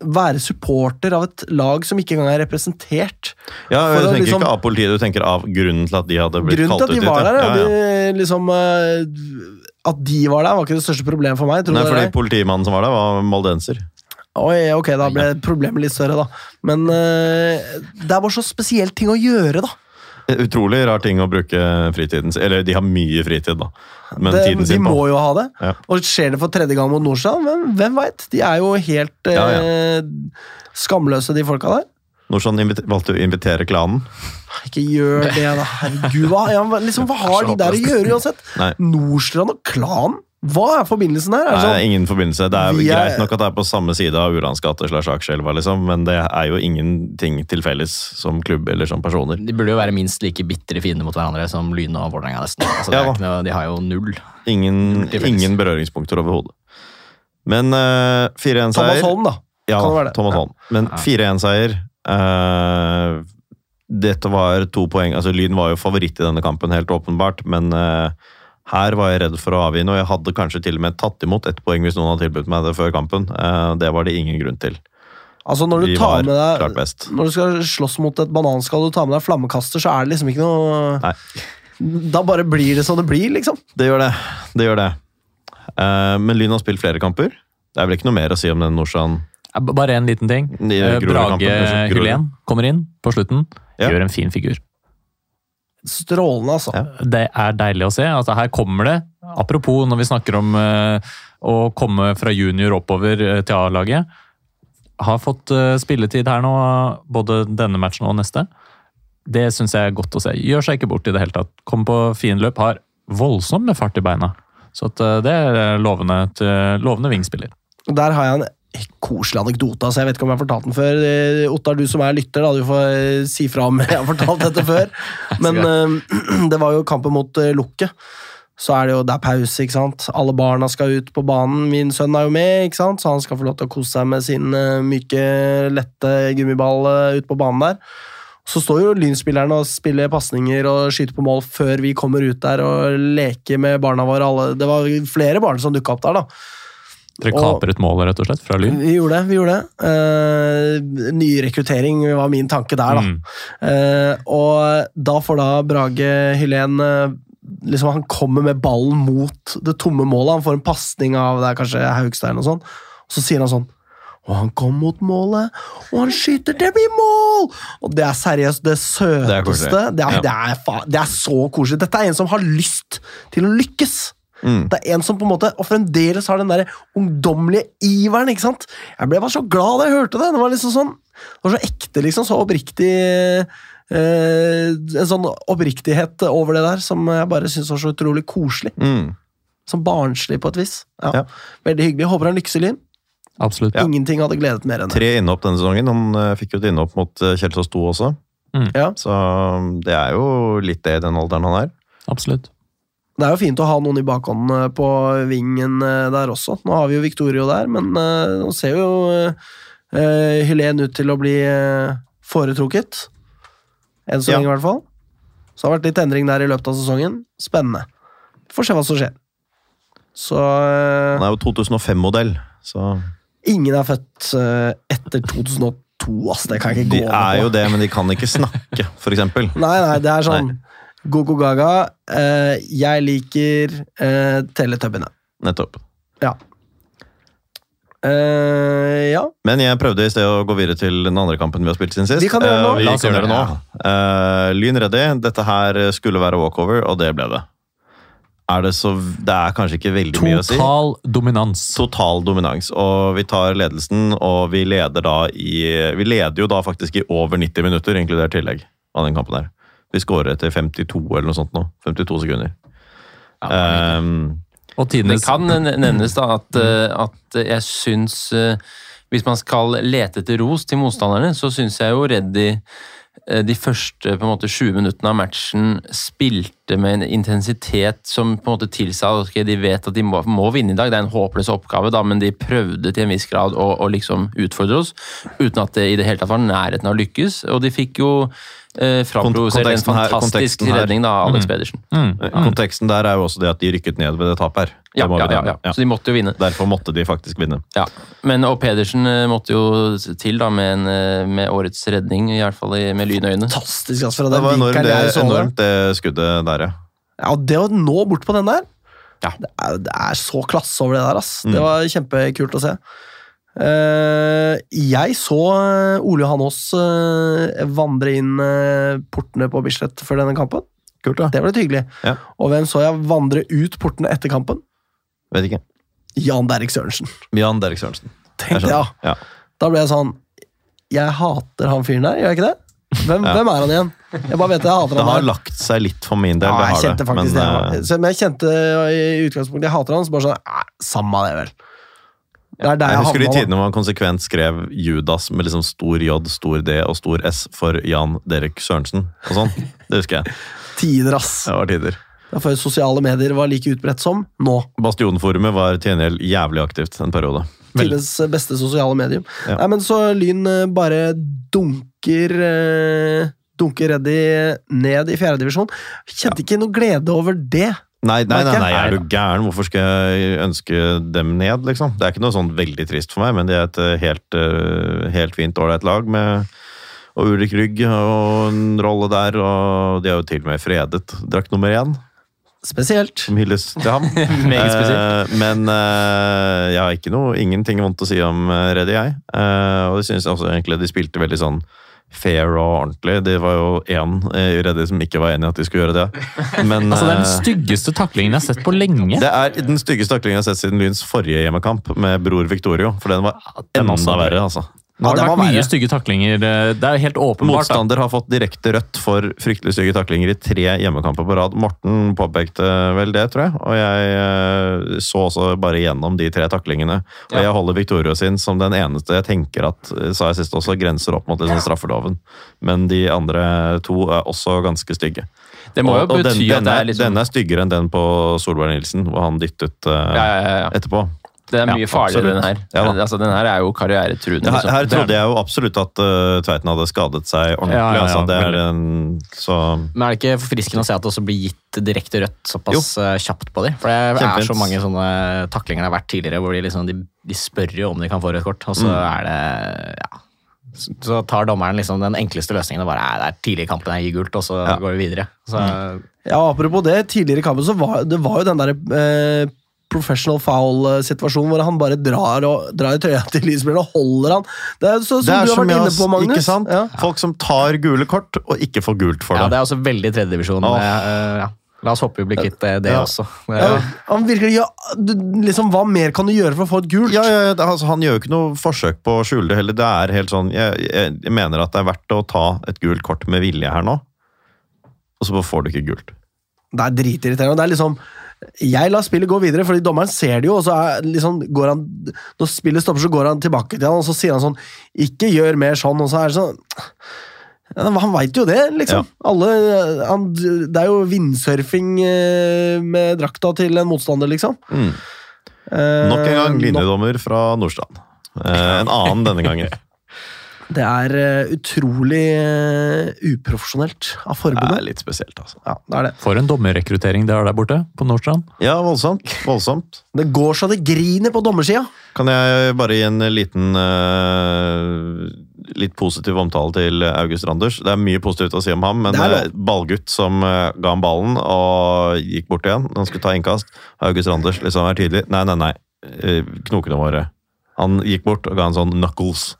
Speaker 1: være supporter av et lag som ikke engang er representert.
Speaker 2: Ja,
Speaker 1: du
Speaker 2: jeg tenker
Speaker 1: liksom-
Speaker 2: ikke av politiet, du tenker av grunnen til at de hadde blitt kalt ut.
Speaker 1: Grunnen til at de var der, ja,
Speaker 2: ja.
Speaker 1: De, liksom, eh, At de var der, var ikke det største problemet for meg. Tror
Speaker 2: Nei, fordi politimannen som var der, var moldenser.
Speaker 1: Oi, ok, da ble problemet litt større, da. Men uh, det er bare så spesielt ting å gjøre, da.
Speaker 2: Utrolig rar ting å bruke fritiden Eller de har mye fritid, da. Men
Speaker 1: det,
Speaker 2: tiden
Speaker 1: de
Speaker 2: sin på.
Speaker 1: må jo ha det.
Speaker 2: Ja.
Speaker 1: Og skjer det for tredje gang mot Nordstrand, hvem, hvem veit? De er jo helt
Speaker 2: Ja,
Speaker 1: eh, skamløse, de folka der.
Speaker 2: Nordstrand valgte å invitere klanen.
Speaker 1: Ikke gjør det, da. Herregud, hva, ja, liksom, hva har de der å gjøre uansett? Nordstrand og klan? Hva er forbindelsen her? Er
Speaker 2: Nei,
Speaker 1: det
Speaker 2: sånn?
Speaker 1: sånn,
Speaker 2: ingen forbindelse. Det er
Speaker 1: Vi er-
Speaker 2: greit nok at det er på samme side av Urans gate slash Akerselva, liksom, men det er jo ingenting til felles som klubb eller som personer.
Speaker 3: De burde jo være minst like bitre fiender mot hverandre som Lyn og Vålerenga, nesten. Altså,
Speaker 2: Ja
Speaker 3: noe, de har jo null.
Speaker 2: Ingen,
Speaker 3: null
Speaker 2: ingen berøringspunkter overhodet. Men uh, 4-1-seier
Speaker 1: Thomas Holm, da.
Speaker 2: Ja,
Speaker 1: Kan det være det?
Speaker 2: Thomas Holm. Men 4-1-seier uh, Dette var to poeng. altså Lyn var jo favoritt i denne kampen, helt åpenbart, men eh, her var jeg redd for å avvinne, og jeg hadde kanskje til og med tatt imot ett poeng hvis noen hadde tilbudt meg det før kampen. Eh, det var det ingen grunn til.
Speaker 1: Altså, når du
Speaker 2: Vi
Speaker 1: tar med deg. Når du skal slåss mot et bananskall og du tar med deg flammekaster, så er det liksom ikke noe
Speaker 2: Nei.
Speaker 1: Da bare blir det som det blir, liksom.
Speaker 2: Det gjør det. Det gjør det. Eh, men Lyn har spilt flere kamper. Det er vel ikke noe mer å si om den
Speaker 6: Norsan Bare en liten ting. Eh, Brage. Hylén kommer inn på slutten.
Speaker 2: Ja.
Speaker 6: Gjør en fin figur.
Speaker 1: Strålende, altså.
Speaker 2: Ja.
Speaker 6: Det er deilig å se. Altså, her kommer det, apropos når vi snakker om eh, å komme fra junior oppover eh, til A-laget. Har fått eh, spilletid her nå, både denne matchen og neste. Det syns jeg er godt å se. Gjør seg ikke bort i det hele tatt. Kommer på fine løp, har voldsomt med fart i beina. Så at, det er lovende, til, lovende vingspiller.
Speaker 1: Der har jeg en koselig anekdote. altså Jeg vet ikke om jeg har fortalt den før. Eh, Ottar, du som er lytter, da, du får eh, si fra om jeg har fortalt dette før. Men eh, det var jo kampen mot eh, Lukke. Så er det jo det er pause, ikke sant. Alle barna skal ut på banen. Min sønn er jo med, ikke sant? så han skal få lov til å kose seg med sin myke, lette gummiball ute på banen der. Så står jo Lynspillerne og spiller pasninger og skyter på mål før vi kommer ut der og leker med barna våre. Alle. Det var flere barn som dukka opp der, da.
Speaker 6: Dere kapret målet, rett og slett, fra Lyn?
Speaker 1: Vi gjorde det. vi gjorde det. Eh, Nyrekruttering var min tanke der, da.
Speaker 6: Mm.
Speaker 1: Uh, og da får da Brage Hylén uh, liksom Han kommer med ballen mot det tomme målet. Han får en pasning av det er kanskje Haugstein og sånn. Og så sier han sånn Og han kom mot målet, og han skyter, det blir mål! Og det er seriøst det
Speaker 2: Det er
Speaker 1: søteste. Det er, det, er, det er så koselig. Dette er en som har lyst til å lykkes.
Speaker 2: Mm.
Speaker 1: Det er en som på en måte, og fremdeles har den der ungdommelige iveren. ikke sant? Jeg ble bare så glad da jeg hørte det. Det var liksom sånn, det var så ekte, liksom. Så oppriktig eh, En sånn oppriktighet over det der som jeg bare syns var så utrolig koselig.
Speaker 2: Mm.
Speaker 1: Som barnslig på et vis. Ja.
Speaker 2: Ja.
Speaker 1: Veldig hyggelig. Håper han lykkes i Lyn.
Speaker 6: Absolutt.
Speaker 1: Ingenting hadde gledet mer enn det.
Speaker 2: Tre innhopp denne sesongen. Han uh, fikk jo et innhopp mot uh, Kjelsås 2 også.
Speaker 1: Ja.
Speaker 2: Så um, det er jo litt det i den alderen han er.
Speaker 6: Absolutt.
Speaker 1: Det er jo fint å ha noen i bakhånden eh, på vingen eh, der også. Nå har vi jo Victorio der, men eh, nå ser jo uh, Hylén ut til å bli foretrukket. Enn så
Speaker 2: Ja.
Speaker 1: lenge, i hvert fall. Så det har vært litt endring der i løpet av sesongen. Spennende. Får se hva som skjer. Så
Speaker 2: Han er jo 2005-modell, så
Speaker 1: ingen er født etter 2002, ass. Det kan jeg ikke
Speaker 2: De
Speaker 1: gå med
Speaker 2: er jo det, men de kan ikke snakke, for eksempel.
Speaker 1: Nei, nei, det er sånn Gogo Gaga. eh, jeg liker uh, Teletubbiene.
Speaker 2: Nettopp.
Speaker 1: Ja. Eh, ja.
Speaker 2: Men jeg prøvde i sted å gå videre til den andre kampen vi har spilt siden sist.
Speaker 1: Vi kan gjøre det nå.
Speaker 2: Eh,
Speaker 6: La oss gjøre
Speaker 2: det nå. Eh, Lyn ready. Dette her skulle være walkover, og det ble det. Er det så Det er kanskje ikke veldig mye å si.
Speaker 6: Total dominans.
Speaker 2: Total dominans. Og vi tar ledelsen, og vi leder da i Vi leder jo da faktisk i over 90 minutter, inkludert tillegg, av den kampen her. Vi skårer etter 52 eller noe sånt nå. 52 sekunder. Um,
Speaker 6: Og
Speaker 4: Det kan nevnes da at, eh, at jeg syns eh, Hvis man skal lete etter ros til motstanderne, så syns jeg jo Reddy eh, de første på en måte 20 minuttene av matchen spilte med en intensitet som på en måte tilsa at okay, de vet at de må, må vinne i dag. Det er en håpløs oppgave, da, men de prøvde til en viss grad å, å liksom utfordre oss, uten at det i det hele tatt var nærheten av å lykkes. Og de fikk jo eh, en fantastisk
Speaker 2: her-
Speaker 4: redning da, av Alex Pedersen.
Speaker 6: mm.
Speaker 2: Konteksten der er jo også det at de rykket ned ved det tapet her. Det
Speaker 4: Ja, ja, ja, ja. Så de måtte jo vinne.
Speaker 2: Derfor måtte de faktisk vinne.
Speaker 4: Ja, men og Pedersen eh, måtte jo til da med, en, eh, med årets redning, i hvert fall i- med lynøyne.
Speaker 1: Fantastisk, altså,
Speaker 2: det,
Speaker 1: Det
Speaker 2: var enormt, det,
Speaker 1: det.
Speaker 2: enormt det skuddet der, ja.
Speaker 1: Ja, det å nå bort på den der
Speaker 4: Ja.
Speaker 1: det, er, det er så klasse over det der, ass.
Speaker 2: Mm.
Speaker 1: Det var kjempekult å se. Eh, jeg så eh, Ole Johan Aas eh, vandre inn portene på Bislett før denne kampen.
Speaker 2: Kult, da.
Speaker 1: Det var litt hyggelig.
Speaker 2: Ja.
Speaker 1: Og hvem så jeg vandre ut portene etter kampen?
Speaker 2: Vet ikke.
Speaker 1: Jan Derrik Sørensen.
Speaker 2: Jan Derek Sørensen.
Speaker 1: Tenkte jeg, ja.
Speaker 2: Ja.
Speaker 1: Da ble jeg sånn Jeg hater han fyren der, gjør jeg ikke det? Hvem,
Speaker 2: Ja.
Speaker 1: hvem er han igjen? Jeg bare vet jeg hater
Speaker 2: Det
Speaker 1: han
Speaker 2: har
Speaker 1: der.
Speaker 2: lagt seg litt for min del.
Speaker 1: Ja,
Speaker 2: det
Speaker 1: jeg kjente
Speaker 2: det.
Speaker 1: faktisk
Speaker 2: Men,
Speaker 1: det. men jeg kjente i utgangspunktet jeg hater han, så bare sånn Samme det, vel. Det er der
Speaker 2: jeg
Speaker 1: jeg
Speaker 2: husker de tidene hvor han konsekvent skrev Judas med liksom stor J, stor D og stor S for Jan Derek Sørensen og sånn. Det husker jeg.
Speaker 1: Tider, ass.
Speaker 2: Det var tider.
Speaker 1: Det var før sosiale medier var like utbredt som nå.
Speaker 2: Bastionforumet var til gjengjeld jævlig aktivt en periode.
Speaker 1: Tidenes beste sosiale medium.
Speaker 2: Ja.
Speaker 1: Nei, men så Lyn eh, bare dunker eh, Dunker Reddy ned i fjerdedivisjon. Kjente ikke noe glede over det.
Speaker 2: Nei, nei, nei, nei, er du gæren? Hvorfor skal jeg ønske dem ned, liksom? Det er ikke noe sånn veldig trist for meg, men de er et eh, helt, eh, helt fint, ålreit lag med og Ulrik Rygg og en rolle der, og de er jo til og med fredet drakt nummer én,
Speaker 1: Spesielt.
Speaker 2: som hylles til ham.
Speaker 4: Meget spesielt.
Speaker 2: Eh, men eh, jeg har ikke noe, ingenting vondt å si om Reddy, jeg. Eh, og det synes jeg også egentlig de spilte veldig sånn fair og ordentlig. Det var jo én i Reddy som ikke var enig i at de skulle gjøre det. Men,
Speaker 6: Altså, det er den
Speaker 2: eh,
Speaker 6: styggeste taklingen jeg har sett på lenge.
Speaker 2: det er den styggeste taklingen jeg har sett siden Lyns forrige hjemmekamp med bror Victorio. For den var enda verre, altså.
Speaker 6: Nå har
Speaker 1: Ja,
Speaker 6: det
Speaker 1: det
Speaker 6: vært mye stygge taklinger. Det er helt åpenbart.
Speaker 2: Motstander har fått direkte rødt for fryktelig stygge taklinger i tre hjemmekamper på rad. Morten påpekte vel det, tror jeg. Og jeg eh, så også bare gjennom de tre taklingene. Og
Speaker 4: Ja.
Speaker 2: jeg holder Victoria sin som den eneste jeg tenker at eh, sa jeg sist også, grenser opp mot liksom straffeloven. Men de andre to er også ganske stygge.
Speaker 4: Det må jo
Speaker 2: og, den,
Speaker 4: bety at det er liksom
Speaker 2: denne er styggere enn den på Solberg Nilsen, hvor han dyttet uh,
Speaker 4: ja.
Speaker 2: etterpå.
Speaker 4: Det er mye
Speaker 6: Ja,
Speaker 4: farligere, den her.
Speaker 2: Ja
Speaker 4: altså, den her er jo karrieretruende.
Speaker 2: Her,
Speaker 4: Liksom.
Speaker 2: her trodde jeg jo absolutt at uh, Tveiten hadde skadet seg ordentlig.
Speaker 6: Ja, ja, ja,
Speaker 2: altså, det er en, så
Speaker 3: Men er det ikke forfriskende å se at det også blir gitt direkte rødt såpass jo. kjapt på dem? For det er så mange sånne taklinger det har vært tidligere, hvor de, liksom, de, de spør jo om de kan få rødt kort, og så er det ja. Så- Så tar dommeren liksom den enkleste løsningen og bare "Nei, det er tidlig i kampen, jeg gir gult, og så
Speaker 2: Ja.
Speaker 3: går vi videre. Så,
Speaker 1: Ja, apropos det, tidligere i kampen så var det var jo den der eh, professional foul-situasjon hvor han bare drar, og, drar i trøya til Lisbjørn og holder han. Det er så, som
Speaker 2: Det er
Speaker 1: du har
Speaker 2: som
Speaker 1: vært inne på, Magnus.
Speaker 2: Ikke sant?
Speaker 1: Ja.
Speaker 2: Folk som tar gule kort og ikke får gult for det.
Speaker 3: ja,
Speaker 2: det.
Speaker 3: er også veldig tredjedivisjon.
Speaker 2: Oh.
Speaker 3: Uh, ja. La oss håpe vi blir kvitt eh, det
Speaker 2: Ja.
Speaker 3: også.
Speaker 1: Ja, han virker ja, du, liksom, Hva mer kan du gjøre for å få et gult?
Speaker 2: Ja, ja, altså, Han gjør jo ikke noe forsøk på å skjule det heller. Det er helt sånn, jeg, jeg mener at det er verdt å ta et gult kort med vilje her nå, og så får du ikke gult.
Speaker 1: Det er dritirriterende. Det er liksom jeg lar spillet gå videre, fordi dommeren ser det jo, og så er, liksom, går han Når spillet stopper, så går han tilbake til han, og så sier han sånn 'Ikke gjør mer sånn', og så er det sånn Han veit jo det, liksom. Alle, han, det er jo vindsurfing eh, med drakta til en motstander, liksom.
Speaker 2: Mm.
Speaker 1: Eh,
Speaker 2: Nok en gang linjedommer fra Nordstrand. Eh, en annen denne gangen.
Speaker 1: Det er eh, utrolig eh, uprofesjonelt av forbundet.
Speaker 2: Det er litt spesielt, altså.
Speaker 1: Ja, det er det.
Speaker 6: For en dommerrekruttering det er der borte, på Nordstrand.
Speaker 2: Ja, voldsomt. Voldsomt.
Speaker 1: Det går så det griner på dommersida.
Speaker 2: Kan jeg bare gi en liten uh, litt positiv omtale til August Randers? Det er mye positivt å si om ham, men
Speaker 1: Det er
Speaker 2: ballgutt som uh, ga ham ballen og gikk bort igjen når han skulle ta innkast. August Randers liksom er tydelig. Nei, nei, nei. Knokene våre. Han gikk bort og ga en sånn knuckles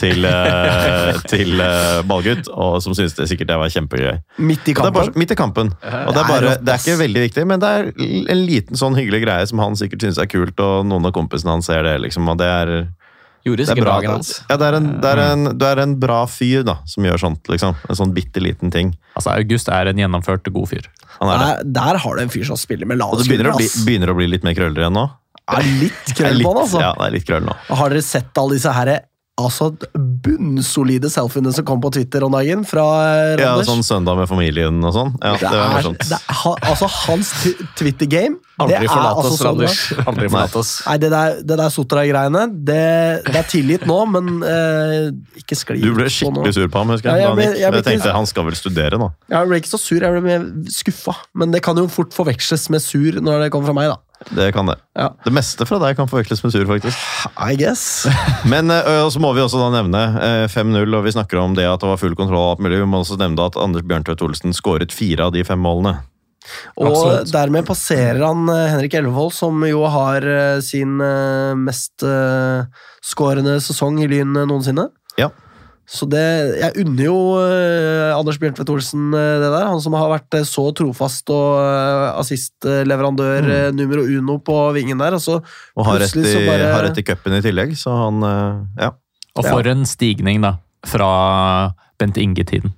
Speaker 2: til, eh, til eh, ballgutt, og som syntes det sikkert det var kjempegøy.
Speaker 1: Midt i
Speaker 2: kampen? Bare, midt i kampen. Og det
Speaker 1: Det
Speaker 2: er, bare, det er ikke veldig viktig, men det er en liten sånn hyggelig greie som han sikkert syns er kult, og noen av kompisene hans ser det, liksom. Og det er,
Speaker 3: Gjorde
Speaker 2: er
Speaker 3: sikkert
Speaker 2: bra.
Speaker 3: dagen hans.
Speaker 2: Ja, det er, en, det, er en, du er en bra fyr, da, som gjør sånt, liksom. En sånn bitte liten ting.
Speaker 6: Altså, August er en gjennomført god fyr.
Speaker 2: Han er det.
Speaker 1: Der, der har du en fyr som spiller med
Speaker 2: Og
Speaker 1: lave
Speaker 2: det begynner å, bli, begynner å bli litt mer krøller igjen nå.
Speaker 1: Er litt krøll på han, altså.
Speaker 2: Ja, det er litt krøll nå.
Speaker 1: Har dere sett alle disse her altså bunnsolide selfiene som kom på Twitter om dagen fra Randers.
Speaker 2: Ja, sånn søndag med familien og sånn. Ja, det var morsomt.
Speaker 1: det er, altså, hans Twitter-game det
Speaker 3: Aldri
Speaker 1: er
Speaker 3: forlat
Speaker 1: altså
Speaker 3: oss,
Speaker 1: så.
Speaker 3: Randers. Aldri forlat oss.
Speaker 1: Nei, det der, det der Sotra-greiene, det, det er tilgitt nå, men eh, ikke skli
Speaker 2: Du ble skikkelig sur på ham, husker
Speaker 1: Ja,
Speaker 2: jeg.
Speaker 1: jeg ble- jeg
Speaker 2: Jeg
Speaker 1: ble jeg
Speaker 2: tenkte han skal vel studere nå.
Speaker 1: Jeg ble ikke så sur, jeg ble mer skuffa. Men det kan jo fort forveksles med sur når det kommer fra meg, da.
Speaker 2: Det kan det.
Speaker 1: Ja.
Speaker 2: Det meste fra deg kan forveksles med sur, faktisk.
Speaker 1: I guess.
Speaker 2: Men eh, så må vi også da nevne eh, 5-0, og vi snakker om det at det var full kontroll. og alt mulig. Vi må også nevne at Anders Bjørntvedt Olsen skåret fire av de fem målene.
Speaker 1: Og
Speaker 6: Absolutt.
Speaker 1: dermed passerer han eh, Henrik Elvevold, som jo har eh, sin eh, mest skårende sesong i Lyn eh, noensinne.
Speaker 2: Ja.
Speaker 1: Så det, jeg unner jo eh, Anders Bjørntvedt Olsen eh, det der. Han som har vært eh, så trofast og uh, assistleverandør
Speaker 2: Mm.
Speaker 1: eh, numero uno på vingen der. Og
Speaker 2: Og har rett i,
Speaker 1: så bare-
Speaker 2: har rett i cupen i tillegg, så han eh, Ja.
Speaker 6: Og for en stigning, da. Fra Bent Inge-tiden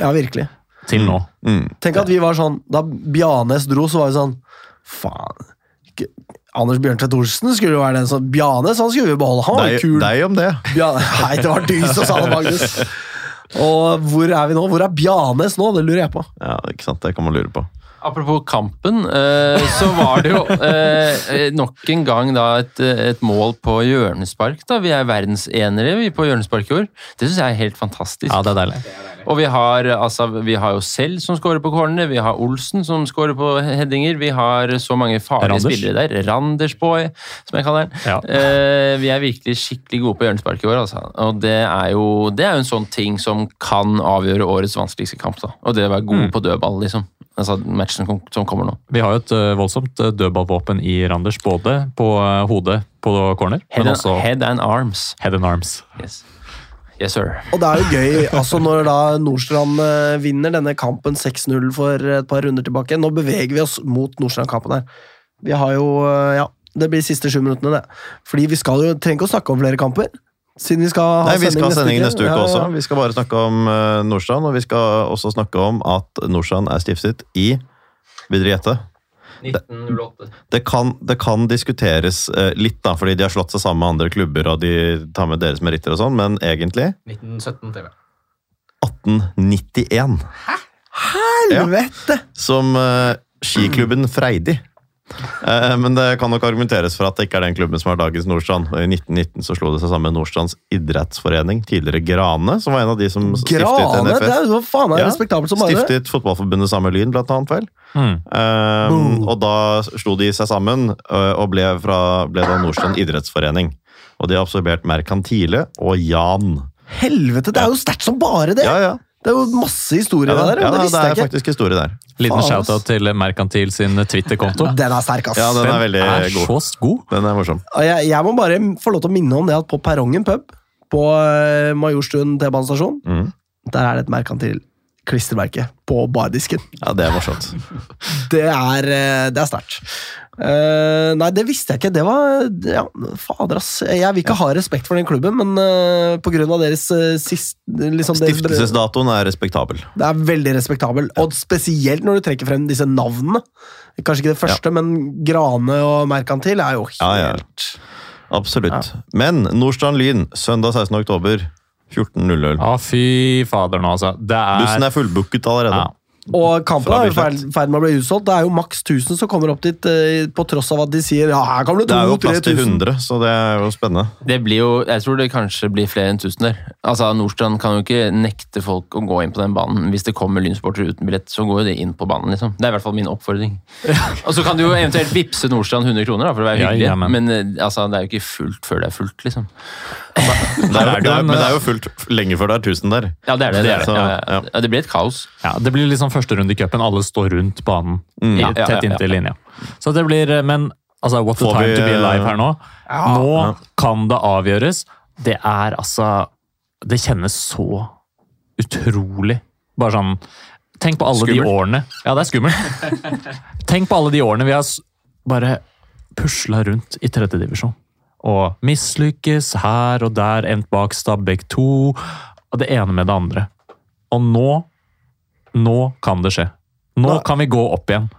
Speaker 1: Ja, virkelig.
Speaker 6: til nå.
Speaker 2: Mm.
Speaker 1: Tenk at vi var sånn Da Bjanes dro, så var vi sånn Faen. Anders Bjørntvedt Olsen skulle jo være den som Bjanes han skulle vi beholde. Han var jo kul.
Speaker 2: deg om det.
Speaker 1: Bja- Nei, det var du som sa det, Magnus. Og hvor er vi nå? Hvor er Bjanes nå? Det lurer jeg på.
Speaker 2: Ja, ikke sant? Det kan man lure på.
Speaker 4: Apropos kampen, eh, så var det jo eh, nok en gang da et, et mål på hjørnespark. da. Vi er verdensenere vi på hjørnespark i år. Det syns jeg er helt fantastisk.
Speaker 6: Ja, det er deilig.
Speaker 4: Og vi har, altså, vi har jo selv som scorer på cornerne, vi har Olsen som scorer på headinger, vi har så mange farlige
Speaker 6: Randers.
Speaker 4: spillere der. Randersboy, som jeg kaller den.
Speaker 6: Ja.
Speaker 4: Eh, vi er virkelig skikkelig gode på hjørnespark i år, altså. Og det er, jo, det er jo en sånn ting som kan avgjøre årets vanskeligste kamp. da. Og det å være god
Speaker 6: Mm.
Speaker 4: på dødball, liksom. Altså matchen som, kommer nå.
Speaker 6: Vi har jo et eh, voldsomt eh, dødballvåpen i Randers, både på eh, hodet på corner,
Speaker 4: Head,
Speaker 6: men
Speaker 4: and,
Speaker 6: også
Speaker 4: head and arms.
Speaker 6: head and arms.
Speaker 4: Yes. yes, sir.
Speaker 1: Og det er jo gøy altså når da Nordstrand vinner denne kampen 6-0 for et par runder tilbake. Nå beveger vi oss mot Nordstrand-kampen her. Vi har jo Ja, det blir de siste sju minuttene, det. Fordi vi skal jo trenger ikke å snakke om flere kamper. Siden vi skal ha
Speaker 2: Nei, Vi skal ha sending neste uke
Speaker 1: Ja, ja,
Speaker 2: også.
Speaker 1: ja.
Speaker 2: Vi skal bare snakke om uh, Nordstrand, og vi skal også snakke om at Nordstrand er stiftet i Vil dere gjette?
Speaker 4: 1908.
Speaker 2: Det kan, det kan diskuteres uh, litt, da, fordi de har slått seg sammen med andre klubber og de tar med deres meritter og sånn, men egentlig
Speaker 3: 1917 TV.
Speaker 2: 1891. Hæ?
Speaker 1: Helvete!
Speaker 2: Som uh, skiklubben Freidi. Eh, men det kan nok argumenteres for at det ikke er den klubben som er dagens Nordstrand. Og I 1919 så slo det seg sammen med Nordstrands idrettsforening, tidligere Grane, som var en av de som stiftet
Speaker 1: Grane!
Speaker 2: NFF.
Speaker 1: Det er jo faen er
Speaker 2: Ja,
Speaker 1: respektabelt som bare.
Speaker 2: Stiftet Fotballforbundet sammen med Lyn, blant annet, vel.
Speaker 6: Mm.
Speaker 1: Um,
Speaker 2: og da slo de seg sammen, øh, og ble, fra, ble da Nordstrand idrettsforening. Og de har absorbert Merkantile og Jan.
Speaker 1: Helvete, det er jo sterkt som bare det!
Speaker 2: Ja, ja.
Speaker 1: Det er jo masse historie
Speaker 2: ja,
Speaker 1: der,
Speaker 2: ja
Speaker 1: det
Speaker 2: det er
Speaker 1: ikke.
Speaker 2: faktisk historie der.
Speaker 6: Liten shout-out til Merkantil sin Twitter-konto.
Speaker 1: Den er sterk, ass.
Speaker 2: Ja, den er veldig
Speaker 6: er
Speaker 2: god.
Speaker 6: så god.
Speaker 2: Den er morsom.
Speaker 1: Jeg, jeg må bare få lov til å minne om det at på Perrongen pub på eh, Majorstuen T-banestasjon,
Speaker 2: Mm.
Speaker 1: der er det et merkantil klistremerke på bardisken.
Speaker 2: Ja, det er morsomt.
Speaker 1: Det er, eh, det er sterkt. Eh, nei, det visste jeg ikke. Det var ja, Fader, ass. Jeg vil ikke ha respekt for den klubben, men uh, på grunn av deres uh, sist liksom,
Speaker 2: Stiftelsesdatoen er respektabel.
Speaker 1: Det er veldig respektabel, og spesielt når du trekker frem disse navnene. Kanskje ikke det første, men Grane og Merkantil er jo helt
Speaker 2: Ja, ja. Absolutt. Men Nordstrand Lyn, søndag 16. oktober 14.00.
Speaker 6: Ja, fy fader nå, altså. Det er,
Speaker 2: Bussen er fullbooket allerede.
Speaker 1: Og kampen er i ferd med å bli utsolgt. Det er jo maks 1000 som kommer opp dit, eh, på tross av at de sier ja, her kommer det
Speaker 2: Det er jo plass til
Speaker 1: 2000-3000.
Speaker 2: 100, så det er jo spennende.
Speaker 4: Det blir jo, jeg tror det kanskje blir flere enn 1000 der. Altså, Nordstrand kan jo ikke nekte folk å gå inn på den banen. Hvis det kommer lynsportere uten billett, så går jo det inn på banen. liksom. Det er i hvert fall min oppfordring. Og så kan du jo eventuelt vippse Nordstrand 100 kroner da, for å være hyggelig,
Speaker 6: ja, men-
Speaker 4: men eh, altså, det er jo ikke fullt før det er fullt, liksom.
Speaker 2: Det er, det er, men det er jo fullt lenge før det er 1000 der.
Speaker 4: Ja, det er det. det, er.
Speaker 2: Så,
Speaker 4: Ja, ja, det blir et kaos.
Speaker 6: Ja, det blir liksom første runde i cupen. Alle står rundt banen,
Speaker 2: Mm.
Speaker 6: tett
Speaker 4: ja, ja.
Speaker 6: inntil linja. Så det blir Men altså, what a time
Speaker 2: vi,
Speaker 6: to be alive her nå. Nå
Speaker 2: Ja.
Speaker 6: kan det avgjøres. Det er altså Det kjennes så utrolig Bare sånn Tenk på alle de årene Ja, det er skummelt. Tenk på alle de årene vi har bare pusla rundt i tredjedivisjon. Og mislykkes her og der, endt bak Stabæk 2, og det ene med det andre. Og nå Nå kan det skje. Nå
Speaker 1: Nå-
Speaker 6: kan vi gå opp igjen.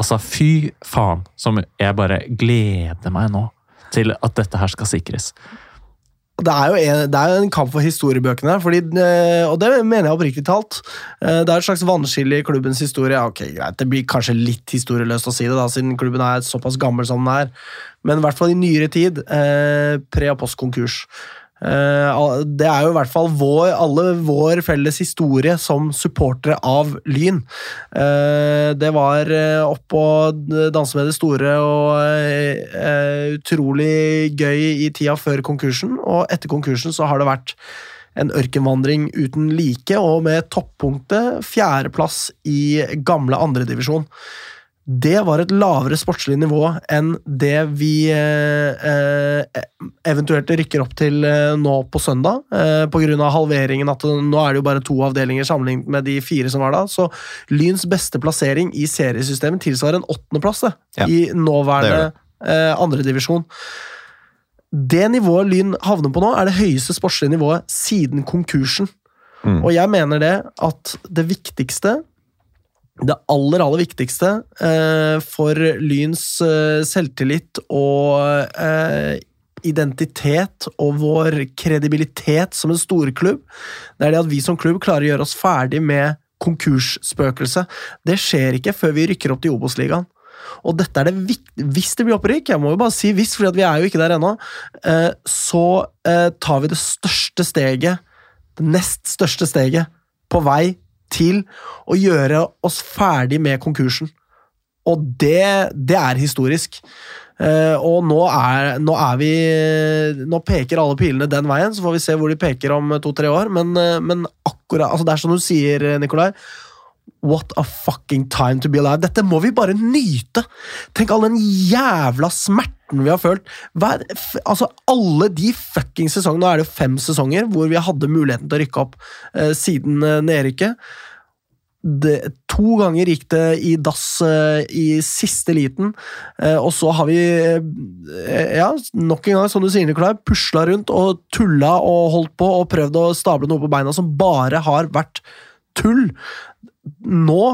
Speaker 6: Altså, fy faen, som jeg bare gleder meg nå til at dette her skal sikres.
Speaker 1: Det er jo en, det er en kamp for historiebøkene, fordi, eh, og det mener jeg oppriktig talt. Eh, Det er et slags vannskille i klubbens historie. Ok, greit, Det blir kanskje litt historieløst å si det, da, siden klubben er såpass gammel som den er, men i hvert fall i nyere tid. Eh, pre- og postkonkurs. Det er jo i hvert fall vår, alle vår felles historie som supportere av Lyn. Eh, det var oppå opp å danse med det store og eh, eh, utrolig gøy i tida før konkursen, og etter konkursen så har det vært en ørkenvandring uten like, og med toppunktet fjerdeplass i gamle andredivisjon. Det var et lavere sportslig nivå enn det vi eh, eh, eventuelt rykker opp til eh, nå på søndag, eh, av halveringen. at Nå er det jo bare to avdelinger sammenlignet med de fire som var da. Så Lyns beste plassering i seriesystemet tilsvarer en åttendeplass
Speaker 2: Ja,
Speaker 1: i nåværende eh, andredivisjon. Det nivået Lyn havner på nå, er det høyeste sportslige nivået siden konkursen.
Speaker 2: Mm.
Speaker 1: Og jeg mener det at det viktigste det aller, aller viktigste eh, for Lyns eh, selvtillit og eh, identitet og vår kredibilitet som en storklubb, det er det at vi som klubb klarer å gjøre oss ferdig med konkursspøkelset. Det skjer ikke før vi rykker opp til Obos-ligaen. Og dette er det Hvis det blir opprykk, jeg må jo bare si hvis, for vi er jo ikke der ennå, eh, så eh, tar vi det største steget, det nest største steget, på vei til å gjøre oss ferdig med konkursen. Og det, det er historisk. Uh, og nå er, nå er vi Nå peker alle pilene den veien, så får vi se hvor de peker om to-tre år. Men, uh, men akkurat altså Det er som du sier, Nikolai. What a fucking time to be alive. Dette må vi bare nyte! Tenk all den jævla smerten vi har følt. Hver, altså Alle de fucking sesongene, nå er det fem sesonger hvor vi hadde muligheten til å rykke opp eh, siden eh, nedrykket. det, to ganger gikk det i dass eh, i siste liten, eh, og så har vi eh, ja, nok en gang, som du sier, Nikolai, pusla rundt og tulla og holdt på og prøvd å stable noe på beina som bare har vært tull. Nå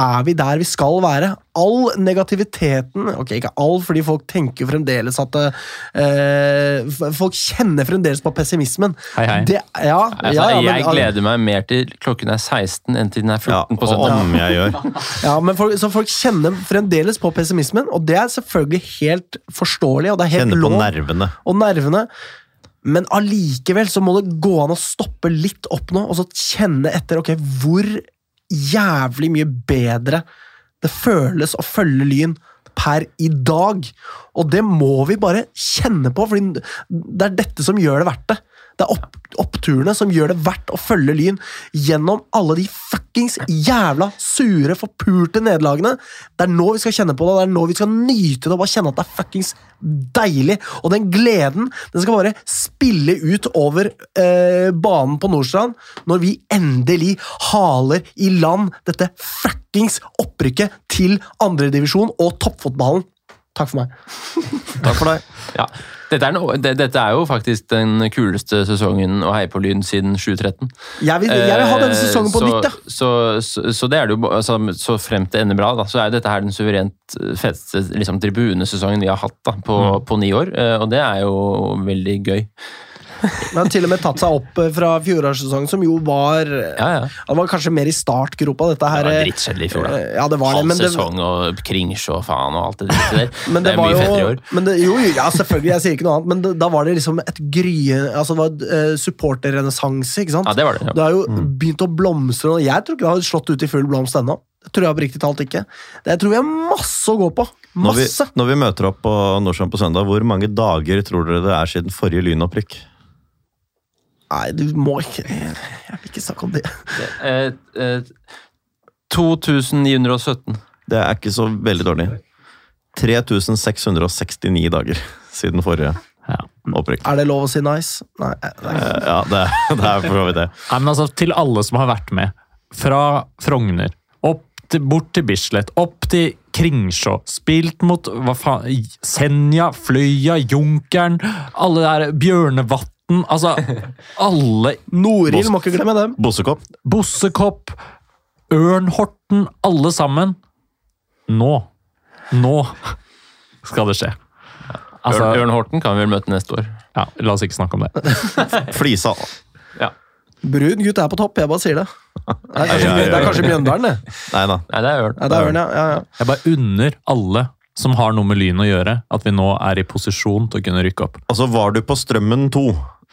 Speaker 1: er vi der vi skal være. All negativiteten Ok, ikke all, fordi folk tenker fremdeles at eh, Folk kjenner fremdeles på pessimismen.
Speaker 6: Hei, hei.
Speaker 1: Det, ja,
Speaker 4: Altså,
Speaker 1: ja, ja, men-
Speaker 4: jeg gleder meg mer til klokken er 16 enn til den er 14
Speaker 2: Ja,
Speaker 4: på søndag.
Speaker 2: om jeg gjør.
Speaker 1: Ja, men folk, så folk kjenner fremdeles på pessimismen, og det er selvfølgelig helt forståelig. og det er helt
Speaker 2: Kjenner på
Speaker 1: lov,
Speaker 2: nervene.
Speaker 1: og nervene. Men allikevel så må det gå an å stoppe litt opp nå, og så kjenne etter ok, hvor jævlig mye bedre det føles å følge Lyn per i dag. Og det må vi bare kjenne på, for det er dette som gjør det verdt det. Det er opp, oppturene som gjør det verdt å følge Lyn gjennom alle de fuckings jævla sure, forpulte nederlagene. Det er nå vi skal kjenne på det, det er nå vi skal nyte det og bare kjenne at det er fuckings deilig. Og den gleden den skal bare spille ut over eh, banen på Nordstrand når vi endelig haler i land dette fuckings opprykket til andredivisjon og toppfotballen. Takk for meg.
Speaker 2: Takk for deg.
Speaker 4: Ja. Dette, er no, det, dette er jo faktisk den kuleste sesongen å heie på Lyn siden 2013.
Speaker 1: Jeg vil, jeg vil ha denne
Speaker 4: Eh,
Speaker 1: sesongen på
Speaker 4: så,
Speaker 1: nytt, ja.
Speaker 4: Så, så, så det er det jo, altså, så frem til det ender bra, da, så er jo dette her den suverent feteste liksom, tribunesesongen vi har hatt da, på, på ni år. eh, Og det er jo veldig gøy.
Speaker 1: Men har til og med tatt seg opp eh, fra fjorårssesongen, som jo var
Speaker 4: Ja, ja.
Speaker 1: Det var kanskje mer i startgropa, dette
Speaker 4: Det var
Speaker 1: eh,
Speaker 4: drittkjedelig i fjor, da.
Speaker 1: Ja, det var det,
Speaker 4: Halv
Speaker 1: men det,
Speaker 4: sesong og kringsj og faen og alt det dritet der.
Speaker 1: men det,
Speaker 4: det er mye fettere i år.
Speaker 1: men det, Jo, ja, selvfølgelig, jeg sier ikke noe annet, men det, da var det liksom et grye... Altså, det var uh, supporterrenessanse, ikke sant?
Speaker 4: Ja, det var det. Ja.
Speaker 1: Det har jo begynt å blomstre, og jeg tror ikke det har slått ut i full blomst ennå. Det tror jeg oppriktig talt ikke. Det tror jeg masse å gå på.
Speaker 2: Når vi, når vi møter opp på Nordstrand på søndag, hvor mange dager tror dere det er siden forrige lynopprykk?
Speaker 1: Nei, du må ikke Jeg vil ikke snakke om det.
Speaker 4: Eh, eh, 2917.
Speaker 2: Det er ikke så veldig dårlig. 3669 dager siden forrige
Speaker 6: Ja.
Speaker 2: opprykk.
Speaker 1: Er det lov å si nice? Nei. er.
Speaker 2: Eh, Ja, det, det er for så vidt det.
Speaker 6: Nei, men altså, til alle som har vært med, fra Frogner, opp til, bort til Bislett, opp til Kringsjå, spilt mot hva faen, Senja, Fløya, Junkeren, alle der Bjørnevatn, altså alle
Speaker 1: Norild, må ikke glemme dem.
Speaker 2: Bossekopp.
Speaker 6: Bossekopp, Ørnhorten, alle sammen. Nå, nå skal det skje. Altså,
Speaker 4: Ørn, Ørn Horten kan vi vel møte neste år.
Speaker 6: ja, la oss ikke snakke om det.
Speaker 2: Flisa.
Speaker 1: Brun gutt er på topp, jeg bare sier det. Det er kanskje,
Speaker 2: Ja, ja, ja.
Speaker 1: det er kanskje Mjøndalen, det.
Speaker 2: Nei da.
Speaker 4: Nei, det er Ørn.
Speaker 1: Nei, det er Ørn, ja. ja, ja.
Speaker 6: Jeg bare unner alle som har noe med Lyn å gjøre, at vi nå er i posisjon til å kunne rykke opp.
Speaker 2: Altså, var du på Strømmen 2,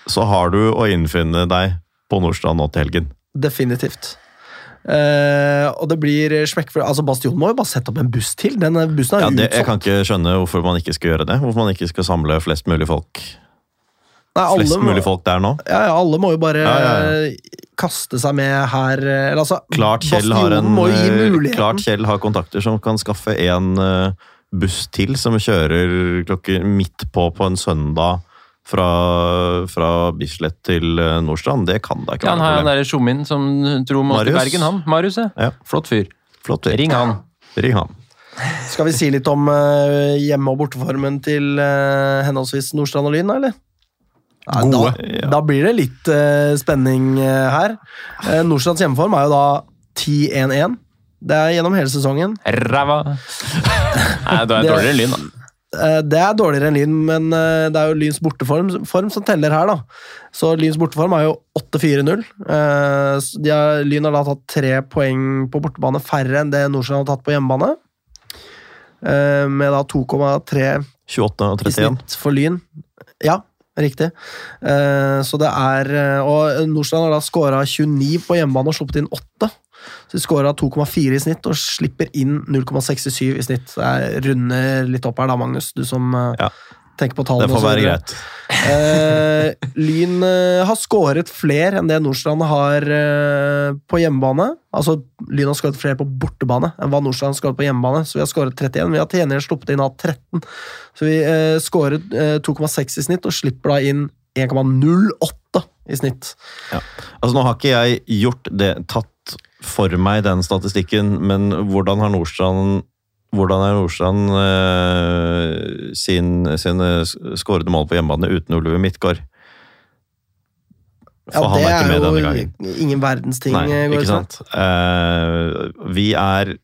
Speaker 2: så har du å innfinne deg på Nordstrand nå til helgen.
Speaker 1: Definitivt. Uh, og det blir smekkfull Altså, Bastion må jo bare sette opp en buss til. Den bussen er
Speaker 2: Ja, det, jeg kan ikke skjønne hvorfor man ikke skal gjøre det. Hvorfor man ikke skal samle flest mulig folk
Speaker 1: Nei,
Speaker 2: Flest
Speaker 1: må,
Speaker 2: mulig folk der nå.
Speaker 1: ja, ja, alle må jo bare
Speaker 2: Ja, ja,
Speaker 1: kaste seg med her. eh, Eller, altså,
Speaker 2: Klart Kjell, en,
Speaker 1: må jo gi
Speaker 2: eh, klart Kjell har kontakter som kan skaffe en buss til som kjører klokken midt på på en søndag fra, fra Bislett til eh, Nordstrand. Det kan da ikke
Speaker 4: Ja, han
Speaker 2: være
Speaker 4: han
Speaker 2: noe problem.
Speaker 4: derre tjommien som dro med til
Speaker 2: Marius.
Speaker 4: Bergen, han. Marius, ja.
Speaker 2: Ja.
Speaker 4: Flott fyr.
Speaker 2: Flott.
Speaker 4: Ring han.
Speaker 2: Ring han.
Speaker 1: Skal vi si litt om eh, hjemme- og borteformen til eh, henholdsvis Nordstrand og Lyn, eller?
Speaker 6: Gode.
Speaker 1: Da, da blir det litt spenning her. Uh, Nordstrands hjemmeform er jo da 10-1-1. Det er gjennom hele sesongen.
Speaker 4: Ræva! Nei, det er
Speaker 1: Det-
Speaker 4: dårligere enn Lyn, da.
Speaker 1: Eh, Det er dårligere enn Lyn, men eh, det er jo Lyns borteform form som teller her, da. Så Lyns borteform er jo 8-4-0. Eh, Lyn har da tatt tre poeng på bortebane færre enn det Nordstrand har tatt på hjemmebane. Med da 2,3
Speaker 2: 28 og
Speaker 1: i
Speaker 2: 31.
Speaker 1: snitt for Lyn. Ja, riktig. Så det er Og Nordstrand har da skåra 29 på hjemmebane og sluppet inn 8. Så de skåra 2,4 i snitt og slipper inn 0,67 i snitt. Så jeg runder litt opp her da, Magnus, du som eh,
Speaker 2: Ja.
Speaker 1: tenker på tallene. Det får
Speaker 2: være greit.
Speaker 1: Eh, Lyn eh, har skåret flere enn det Nordstrand har eh, på hjemmebane. Altså, Lyn har skåret flere på bortebane enn hva Nordstrand har skåret på hjemmebane. Så vi har skåret 31. Vi har til gjengjeld sluppet inn av 13. Så vi skåret eh, 2,6 i snitt og slipper da inn 1,08 i snitt.
Speaker 2: Altså, nå har ikke jeg gjort det, tatt for meg den statistikken, men hvordan har Nordstrand hvordan er Nordstrand eh, sin, sine skårede mål på hjemmebane uten Oliver Midtgaard?
Speaker 1: Ja,
Speaker 2: For han
Speaker 1: det
Speaker 2: er ikke
Speaker 1: er
Speaker 2: med denne
Speaker 1: jo
Speaker 2: gangen.
Speaker 1: ingen verdens ting.
Speaker 2: Nei,
Speaker 1: går
Speaker 2: ikke sant. Eh, vi er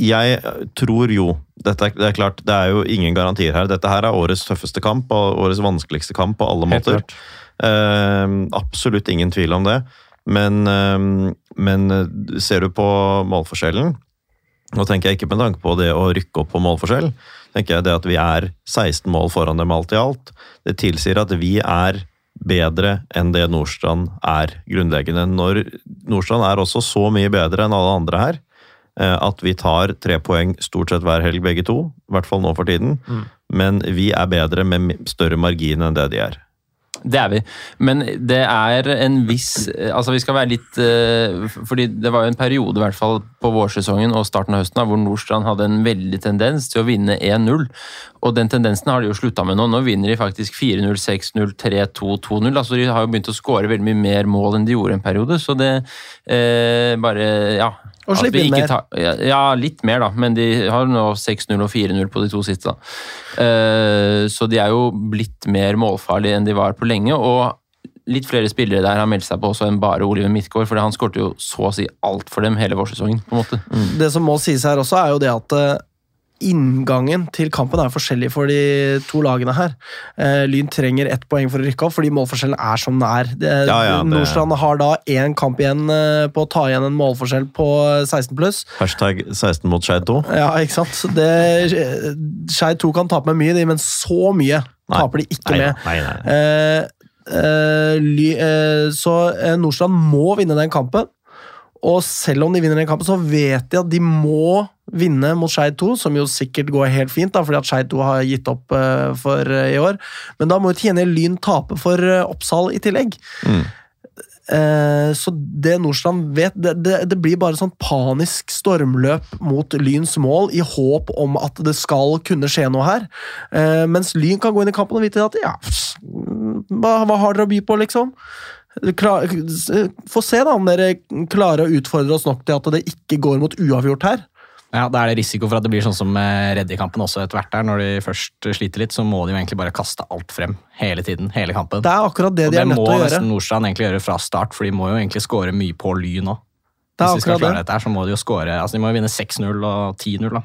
Speaker 2: Jeg tror jo dette er, Det er klart, det er jo ingen garantier her. Dette her er årets tøffeste kamp og årets vanskeligste kamp på alle
Speaker 6: Helt
Speaker 2: måter.
Speaker 6: klart.
Speaker 2: Eh, absolutt ingen tvil om det. Men, eh, men eh, ser du på målforskjellen Nå tenker jeg ikke med tanke på det å rykke opp på målforskjell. tenker jeg det at Vi er 16 mål foran dem alt i alt. Det tilsier at vi er bedre enn det Nordstrand er grunnleggende. Når Nordstrand er også så mye bedre enn alle andre her, eh, at vi tar tre poeng stort sett hver helg begge to. I hvert fall nå for tiden.
Speaker 6: Mm.
Speaker 2: Men vi er bedre med større margin enn det de er.
Speaker 4: Det er vi. Men det er en viss Altså, vi skal være litt uh, Fordi det var jo en periode, i hvert fall på vårsesongen og starten av høsten, hvor Nordstrand hadde en veldig tendens til å vinne 1-0. Og den tendensen har de jo slutta med nå. Nå vinner de faktisk 4-0, 6-0, 3-2, 2-0. Altså, de har jo begynt å skåre veldig mye mer mål enn de gjorde en periode, så det uh, bare Ja.
Speaker 1: Og slippe inn mer.
Speaker 4: tar- ja, litt mer, da. Men de har nå 6-0 og 4-0 på de to siste. da. Eh, Så de er jo blitt mer målfarlige enn de var på lenge. Og litt flere spillere der har meldt seg på også enn bare Oliver Midtgaard. For han skårte jo så å si alt for dem hele vårsesongen. på en måte.
Speaker 1: Det som må sies her også, er jo det at eh, inngangen til kampen er forskjellig for de to lagene her. Eh, Lyn trenger ett poeng for å rykke opp, fordi målforskjellen er som den er. Det,
Speaker 2: Ja, ja, det-
Speaker 1: Nordstrand har da én kamp igjen eh, på å ta igjen en målforskjell på 16 pluss.
Speaker 2: Hashtag 16 mot Skeid 2.
Speaker 1: Ja, ikke sant? Skeid 2 kan tape med mye, men så mye
Speaker 2: Nei.
Speaker 1: taper de ikke
Speaker 2: Nei,
Speaker 1: med.
Speaker 2: nei, nei.
Speaker 1: Eh, eh, ly, eh, så eh, Nordstrand må vinne den kampen. Og selv om de vinner den kampen, så vet de at de må vinne mot Skeid 2, som jo sikkert går helt fint, da, fordi at Skeid 2 har gitt opp uh, for uh, i år. Men da må jo til Lyn tape for uh, Oppsal i tillegg.
Speaker 2: Mm.
Speaker 1: Så det Nordstrand vet, det, det, det blir bare sånn panisk stormløp mot Lyns mål, i håp om at det skal kunne skje noe her. Mens Lyn kan gå inn i kampen og vite at ja, pss, hva, hva har dere å by på, liksom? Klar, Få se da om dere klarer å utfordre oss nok til at det ikke går mot uavgjort her.
Speaker 3: Ja, Da er det risiko for at det blir sånn som reddikampen Reddy-kampen også etter hvert. der. Når de først sliter litt, så må de jo egentlig bare kaste alt frem hele tiden. hele kampen.
Speaker 1: Det er akkurat det
Speaker 3: Og
Speaker 1: de
Speaker 3: det
Speaker 1: er nødt til å gjøre.
Speaker 3: Det nesten Nordstrand egentlig gjøre fra start, for de må jo egentlig score mye på Lyn nå.
Speaker 1: Det er
Speaker 3: Hvis de skal
Speaker 1: akkurat
Speaker 3: klare
Speaker 1: det.
Speaker 3: dette her, så må de jo score, altså de må jo vinne 6-0 og 10-0. da.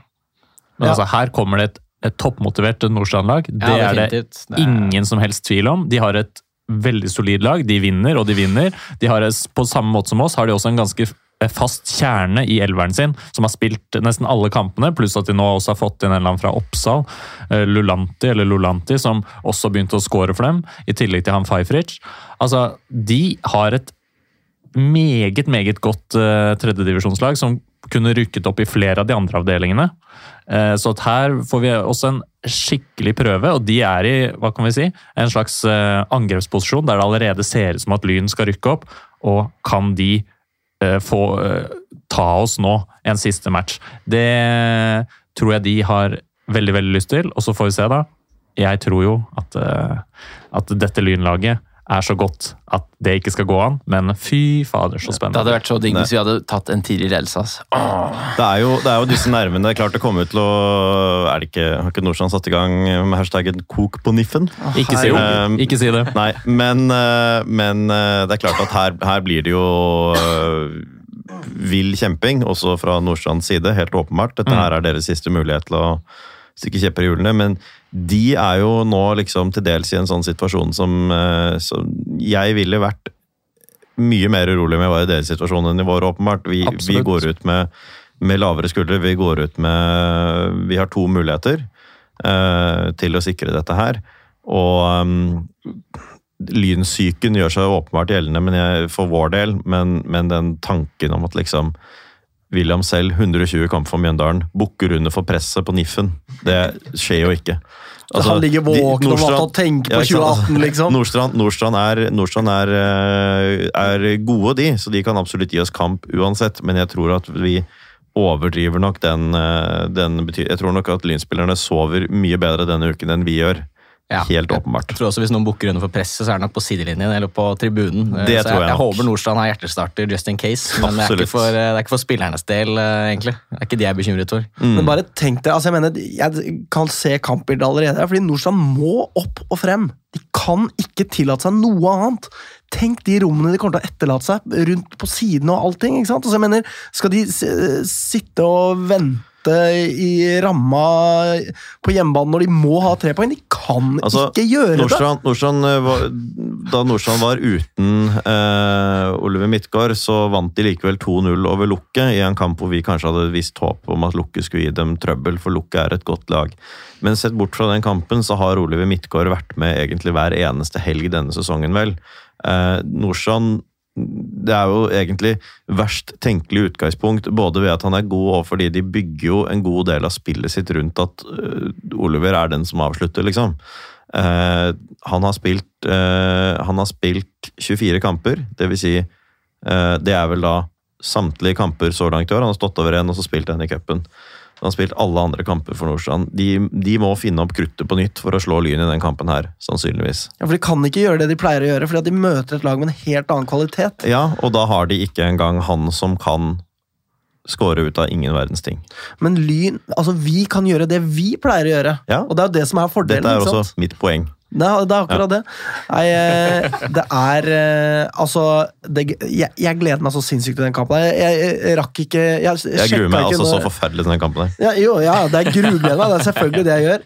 Speaker 6: Men
Speaker 1: Ja.
Speaker 6: altså, her kommer det et, et toppmotivert Nordstrand-lag. Det
Speaker 3: Ja,
Speaker 6: er det
Speaker 3: definitivt. Det er-
Speaker 6: ingen som helst tvil om. De har et veldig solid lag. De vinner, og de vinner. De har, på samme måte som oss har de også en ganske fast kjerne i elveren sin, som har spilt nesten alle kampene, pluss at de nå også har fått inn en eller annen fra Oppsal, eh, Lulanti, eller Lulanti, som også begynte å score for dem, i tillegg til han Fajfric. Altså, de har et meget, meget godt uh, tredjedivisjonslag som kunne rykket opp i flere av de andre avdelingene. Uh, så her får vi også en skikkelig prøve, og de er i hva kan vi si, en slags uh, angrepsposisjon der det allerede ser ut som at Lyn skal rykke opp. Og kan de eh, få eh, ta oss nå en siste match? Det tror jeg de har veldig veldig lyst til, og så får vi se, da. Jeg tror jo at, eh, at dette Lynlaget er så godt at det ikke skal gå an, men fy fader, så spennende.
Speaker 4: Det hadde vært så digg hvis vi hadde tatt en tidlig ledelse. Altså.
Speaker 2: Det er, jo, det er jo disse nervene. Det er klart det kommer ut til å er det ikke, Har ikke Norsan satt i gang med hashtaggen 'kok på niffen'?
Speaker 6: Ikke si,
Speaker 2: Um,
Speaker 6: ikke si det.
Speaker 2: Nei, men, eh, men eh, det er klart at her, her blir det jo eh, vill kjemping, også fra Nordstrands side. Helt åpenbart. Dette
Speaker 6: Mm.
Speaker 2: her er deres siste mulighet til å stikke kjepper i hjulene. Men de er jo nå liksom til dels i en sånn situasjon som, eh, som Jeg ville vært mye mer urolig med være i deres situasjon enn i vår, åpenbart. Vi, vi går ut med, med lavere skuldre. Vi går ut med Vi har to muligheter uh, til å sikre dette her. Og um, lynsyken gjør seg åpenbart gjeldende men jeg, for vår del, men, men den tanken om at liksom William selv, 120 kamp for Mjøndalen, bukker under for presset på Niffen. Det skjer jo ikke. Altså,
Speaker 1: han ligger våken og tenker på
Speaker 2: Ja, ikke
Speaker 1: 2018, liksom.
Speaker 2: Nordstrand, Nordstrand, er, Nordstrand er, eh, er gode, de, så de kan absolutt gi oss kamp uansett. Men jeg tror at vi overdriver nok den, eh, den Jeg tror nok at lynspillerne sover mye bedre denne uken enn vi gjør.
Speaker 3: Ja.
Speaker 2: Helt åpenbart.
Speaker 3: Jeg tror også Hvis noen booker under for presset, så er det nok på sidelinjen eller på tribunen. Eh,
Speaker 2: Det
Speaker 3: så
Speaker 2: tror jeg
Speaker 3: jeg,
Speaker 2: nok.
Speaker 3: håper Nordstrand har hjertestarter just in case. Men det er, ikke for, eh, det er ikke for spillernes del, eh, egentlig. Det er ikke de jeg er bekymret for.
Speaker 2: Mm.
Speaker 1: Men bare tenk deg, altså jeg mener, jeg kan se kampbildet allerede, fordi Nordstrand må opp og frem. De kan ikke tillate seg noe annet. Tenk de rommene de kommer til å etterlate seg rundt på sidene og allting. ikke sant? Altså jeg mener, Skal de s- sitte og vente i ramma på hjemmebane når de må ha tre poeng? De kan
Speaker 2: Altså,
Speaker 1: ikke gjøre det!
Speaker 2: Nordstrand, Nordstrand eh, var, da Nordstrand var uten eh, Oliver Midtgaard, så vant de likevel 2-0 over Lukke i en kamp hvor vi kanskje hadde et visst håp om at Lukke skulle gi dem trøbbel, for Lukke er et godt lag. Men sett bort fra den kampen, så har Oliver Midtgaard vært med egentlig hver eneste helg denne sesongen, vel. Eh, Nordstrand det er jo egentlig verst tenkelig utgangspunkt, både ved at han er god og fordi de bygger jo en god del av spillet sitt rundt at uh, Oliver er den som avslutter, liksom. Uh, han, har spilt, uh, han har spilt 24 kamper, det vil si eh, Det er vel da samtlige kamper så langt i år. Han har stått over en og så spilt en i cupen. Han har spilt alle andre kamper for Nordstrand. De, de må finne opp kruttet på nytt for å slå Lyn i den kampen her, sannsynligvis.
Speaker 1: Ja, for De kan ikke gjøre det de pleier å gjøre, fordi at de møter et lag med en helt annen kvalitet.
Speaker 2: Ja, og da har de ikke engang han som kan score ut av ingen verdens ting.
Speaker 1: Men Lyn, altså vi kan gjøre det vi pleier å gjøre.
Speaker 2: Ja.
Speaker 1: Og det er jo det som er fordelen.
Speaker 2: Dette er også
Speaker 1: sant?
Speaker 2: mitt poeng.
Speaker 1: Det er, det er akkurat det. Nei, eh, det er eh, Altså det, jeg, jeg gleder meg så sinnssykt til den kampen. Jeg, jeg, jeg rakk ikke Jeg,
Speaker 2: gruer meg
Speaker 1: ikke
Speaker 2: altså så forferdelig til den kampen
Speaker 1: ja, jo, ja, det er grugleda. Det er selvfølgelig det jeg gjør.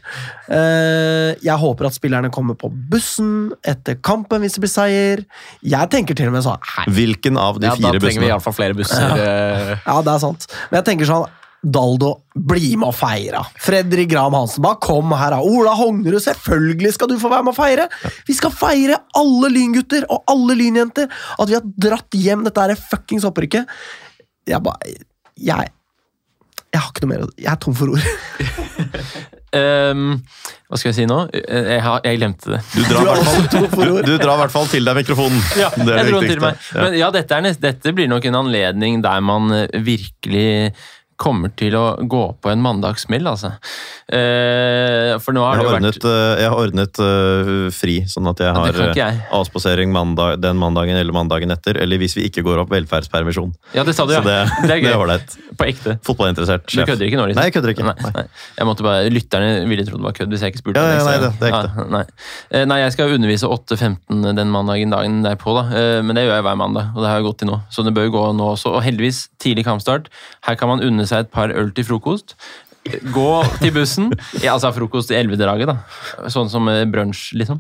Speaker 1: Eh, jeg håper at spillerne kommer på bussen etter kampen hvis det blir seier. Jeg tenker til og med sånn
Speaker 2: Hvilken av de
Speaker 3: Ja, da
Speaker 2: trenger
Speaker 3: trenger vi
Speaker 2: bussene?
Speaker 3: iallfall flere busser. eh,
Speaker 1: Ja, det er sant. Men jeg tenker sånn Daldo, bli med og feire. Fredrik Graham Hansen, bare kom her. da. Ola Hognerud, selvfølgelig skal du få være med og feire! Vi skal feire alle lyngutter og alle lynjenter! At vi har dratt hjem dette her fuckings opprykket. Jeg bare Jeg Jeg har ikke noe mer å Jeg er tom for ord.
Speaker 4: um, hva skal jeg si nå? Eh, Jeg, har, jeg glemte det.
Speaker 2: Du drar i hvert fall- du, du drar i hvert fall til deg mikrofonen.
Speaker 4: Ja,
Speaker 2: det er
Speaker 4: jeg
Speaker 2: det.
Speaker 4: Men ja, dette, er dette blir nok en anledning der man eh, virkelig kommer til å gå på en mandagssmell, altså. Eh, for nå har
Speaker 2: Jeg
Speaker 4: det
Speaker 2: har
Speaker 4: jo vært
Speaker 2: ordnet, eh, jeg har ordnet uh, fri, sånn at jeg har
Speaker 4: jeg.
Speaker 2: eh, avspasering mandag, den mandagen eller mandagen etter. Eller hvis vi ikke går opp velferdspermisjon.
Speaker 4: Ja, det sa du, ja.
Speaker 2: Så det,
Speaker 4: Det er
Speaker 2: det ålreit.
Speaker 4: På ekte.
Speaker 2: Fotballinteressert
Speaker 4: Du kødder ikke nå? liksom?
Speaker 2: Nei, jeg kødder ikke.
Speaker 4: Nei, nei. Jeg måtte bare, Lytterne ville trodd det var kødd hvis jeg ikke spurte.
Speaker 2: Ja, ja, nei, det- det er ekte.
Speaker 4: Ja, nei. Nei, jeg skal undervise 8.15 den mandagen dagen derpå, da. Men det gjør jeg hver mandag, og det har jeg gått til nå. Så det bør gå nå også. Og heldigvis tidlig kampstart. Her kan man unne seg et par øl til frokost. Gå til bussen. Ja, altså frokost i elvedraget, da. Sånn som eh, brunsj, liksom.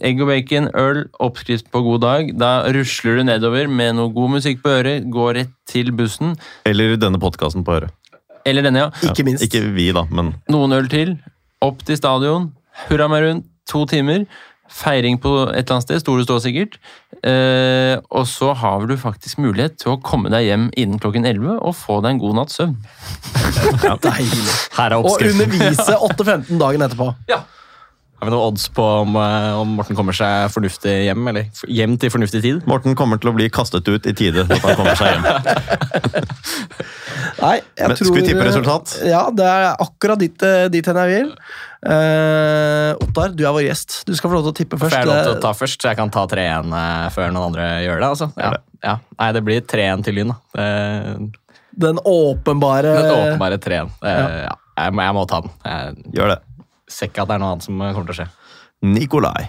Speaker 4: Egg og bacon, øl, oppskrift på god dag. Da rusler du nedover med noe god musikk på øret, går rett til bussen.
Speaker 2: Eller denne podkasten på øret.
Speaker 4: Eller denne, ja.
Speaker 1: Ikke minst.
Speaker 2: Ikke vi, da, men
Speaker 4: Noen øl til. Opp til stadion. Hurra meg rundt. To timer. Feiring på et eller annet sted. Store stå sikkert. Eh, og så har du faktisk mulighet til å komme deg hjem innen klokken 11 og få deg en god natts søvn.
Speaker 1: Deilig.
Speaker 3: Her er
Speaker 1: Og
Speaker 3: undervise
Speaker 1: undervise 8.15 dagen etterpå.
Speaker 3: Har vi noen odds på om, eh, om Morten kommer seg fornuftig hjem? Eller hjem til fornuftig tid?
Speaker 2: Morten kommer til å bli kastet ut i tide når han kommer seg hjem.
Speaker 1: Nei, jeg
Speaker 2: Men
Speaker 1: tror
Speaker 2: skal vi tippe resultat?
Speaker 1: Ja, det er akkurat dit, eh, dit hen jeg vil. Uh, Ottar, du er vår gjest. Du skal få lov til å tippe
Speaker 3: Får
Speaker 1: først.
Speaker 3: jeg lov til å ta først, så jeg kan ta 3-1 eh, før noen andre gjør det? altså? Ja. Ja. Nei, det blir 3-1 til Lyn, da. Uh,
Speaker 1: Den åpenbare
Speaker 3: Den åpenbare 3-1. Uh, Ja. Jeg, må- jeg må ta den. Jeg
Speaker 2: Gjør det.
Speaker 3: Ser ikke at det er noe annet som kommer til å skje.
Speaker 2: Nikolai.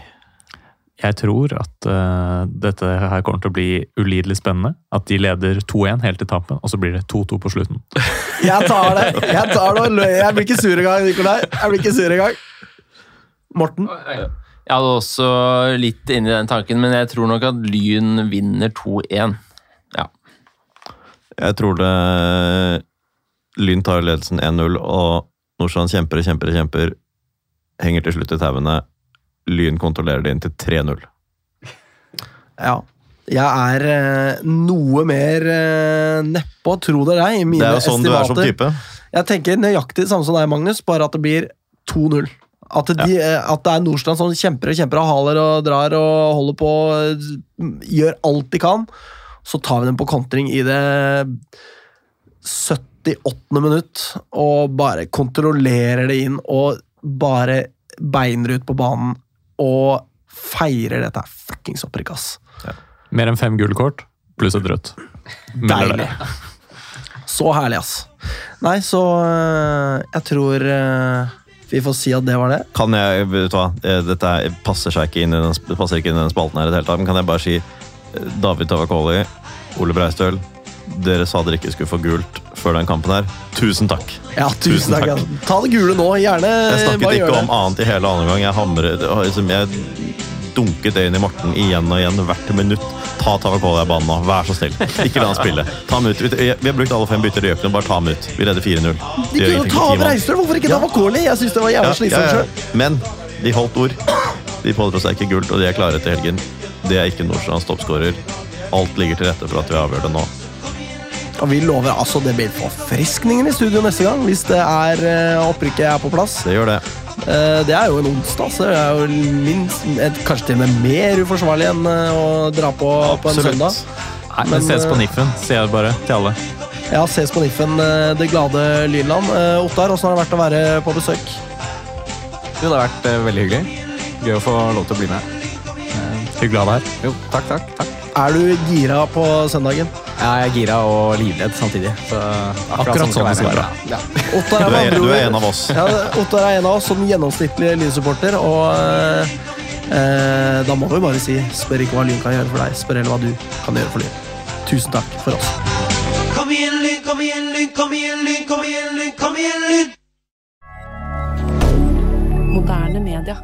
Speaker 6: Jeg tror at uh, dette her kommer til å bli ulidelig spennende. At de leder 2-1 helt til tampen, og så blir det 2-2 på slutten.
Speaker 1: Jeg tar det! Jeg tar det og løy, Jeg blir ikke sur engang, Nikolai. Jeg blir ikke sur engang. Morten?
Speaker 4: Jeg hadde også litt inni den tanken, men jeg tror nok at Lyn vinner 2-1. Ja.
Speaker 2: Jeg tror det Lyn tar ledelsen 1-0, og Nordstrand kjemper og kjemper og kjemper. Henger til slutt i tauene. Lyn kontrollerer det inn til 3-0.
Speaker 1: Ja. Jeg er eh, noe mer uh, nedpå, tro det eller ei, mine
Speaker 2: Det er jo sånn du er som type.
Speaker 1: Jeg tenker nøyaktig samme som deg, Magnus, bare at det blir 2-0. At, de, ja. at det er Nordstrand som kjemper og kjemper og haler og drar og holder på eh, Gjør alt de kan. Så tar vi dem på kontring i det 78. minutt og bare kontrollerer det inn og bare beiner ut på banen og feirer dette fuckings opprykket, ass.
Speaker 6: Mer enn fem gullkort pluss et rødt.
Speaker 1: Deilig. Så herlig, ass. Nei, så øh, jeg tror øh, vi får si at det var det.
Speaker 2: Kan jeg, vet du hva, eh, dette er- passer seg ikke inn i den, passer ikke inn i den spalten her i det hele tatt, men kan jeg bare si eh, David Tavakoli, Ole Breistøl, dere sa dere ikke skulle få gult før den kampen her. Tusen takk.
Speaker 1: Ja, tusen,
Speaker 2: Tusen
Speaker 1: takk.
Speaker 2: takk.
Speaker 1: Ta det gule nå, gjerne.
Speaker 2: Jeg snakket ikke om annet i hele andre gang. Jeg hamret, liksom, jeg dunket det inn i Morten igjen og igjen hvert minutt. Ta Tavakoli i banen nå, vær så snill. Ikke la han spille. Ta ham ut. Vi har brukt alle fem bytter i økene, bare ta ham ut. Vi redder 4-0.
Speaker 1: De kunne ta av. Reistøl, hvorfor ikke ta Makoli? Jeg syns det var jævlig slitsomt
Speaker 2: ja,
Speaker 1: sjøl.
Speaker 2: ja. Men de holdt ord. De pådrar seg ikke gult, og de er klare til helgen. Det er ikke Nordstrands toppskårer. Alt ligger til rette for at vi avgjør det nå.
Speaker 1: Og vi lover altså det blir forfriskninger i studio neste gang, hvis det er øh, opprykket er på plass.
Speaker 2: Det gjør det.
Speaker 1: Eh, Det er jo en onsdag, så det er jo minst, et, kanskje til og med mer uforsvarlig enn eh, å dra på på en søndag.
Speaker 6: Nei,
Speaker 1: Men,
Speaker 6: men ses på
Speaker 1: eh,
Speaker 6: Niffen, sier jeg bare til alle.
Speaker 1: Ja, ses på Niffen, eh, det glade Lynland. Eh, Ottar, åssen har det vært å være på besøk?
Speaker 3: Jo, det har vært eh, veldig hyggelig. Gøy å få lov til å bli med.
Speaker 6: Hyggelig å ha deg her.
Speaker 3: Jo, takk, takk. takk.
Speaker 1: Er du gira på søndagen?
Speaker 3: Ja, jeg er gira og livredd samtidig. Så
Speaker 6: Akkurat sånn det skal være.
Speaker 3: Ja.
Speaker 1: Ottar
Speaker 2: Du
Speaker 1: er,
Speaker 2: er, du er en av oss.
Speaker 1: Ja, Ottar er en av oss som gjennomsnittlig Lyn-supporter, og eh, eh, da må vi bare si spør ikke hva Lyn kan gjøre for deg, spør heller hva du kan gjøre for Lyn. Tusen takk for oss.
Speaker 7: Kom igjen, Lyn, kom igjen, Lyn, kom igjen, Lyn, kom igjen, Lyn, kom igjen, Lyn!
Speaker 8: Moderne media.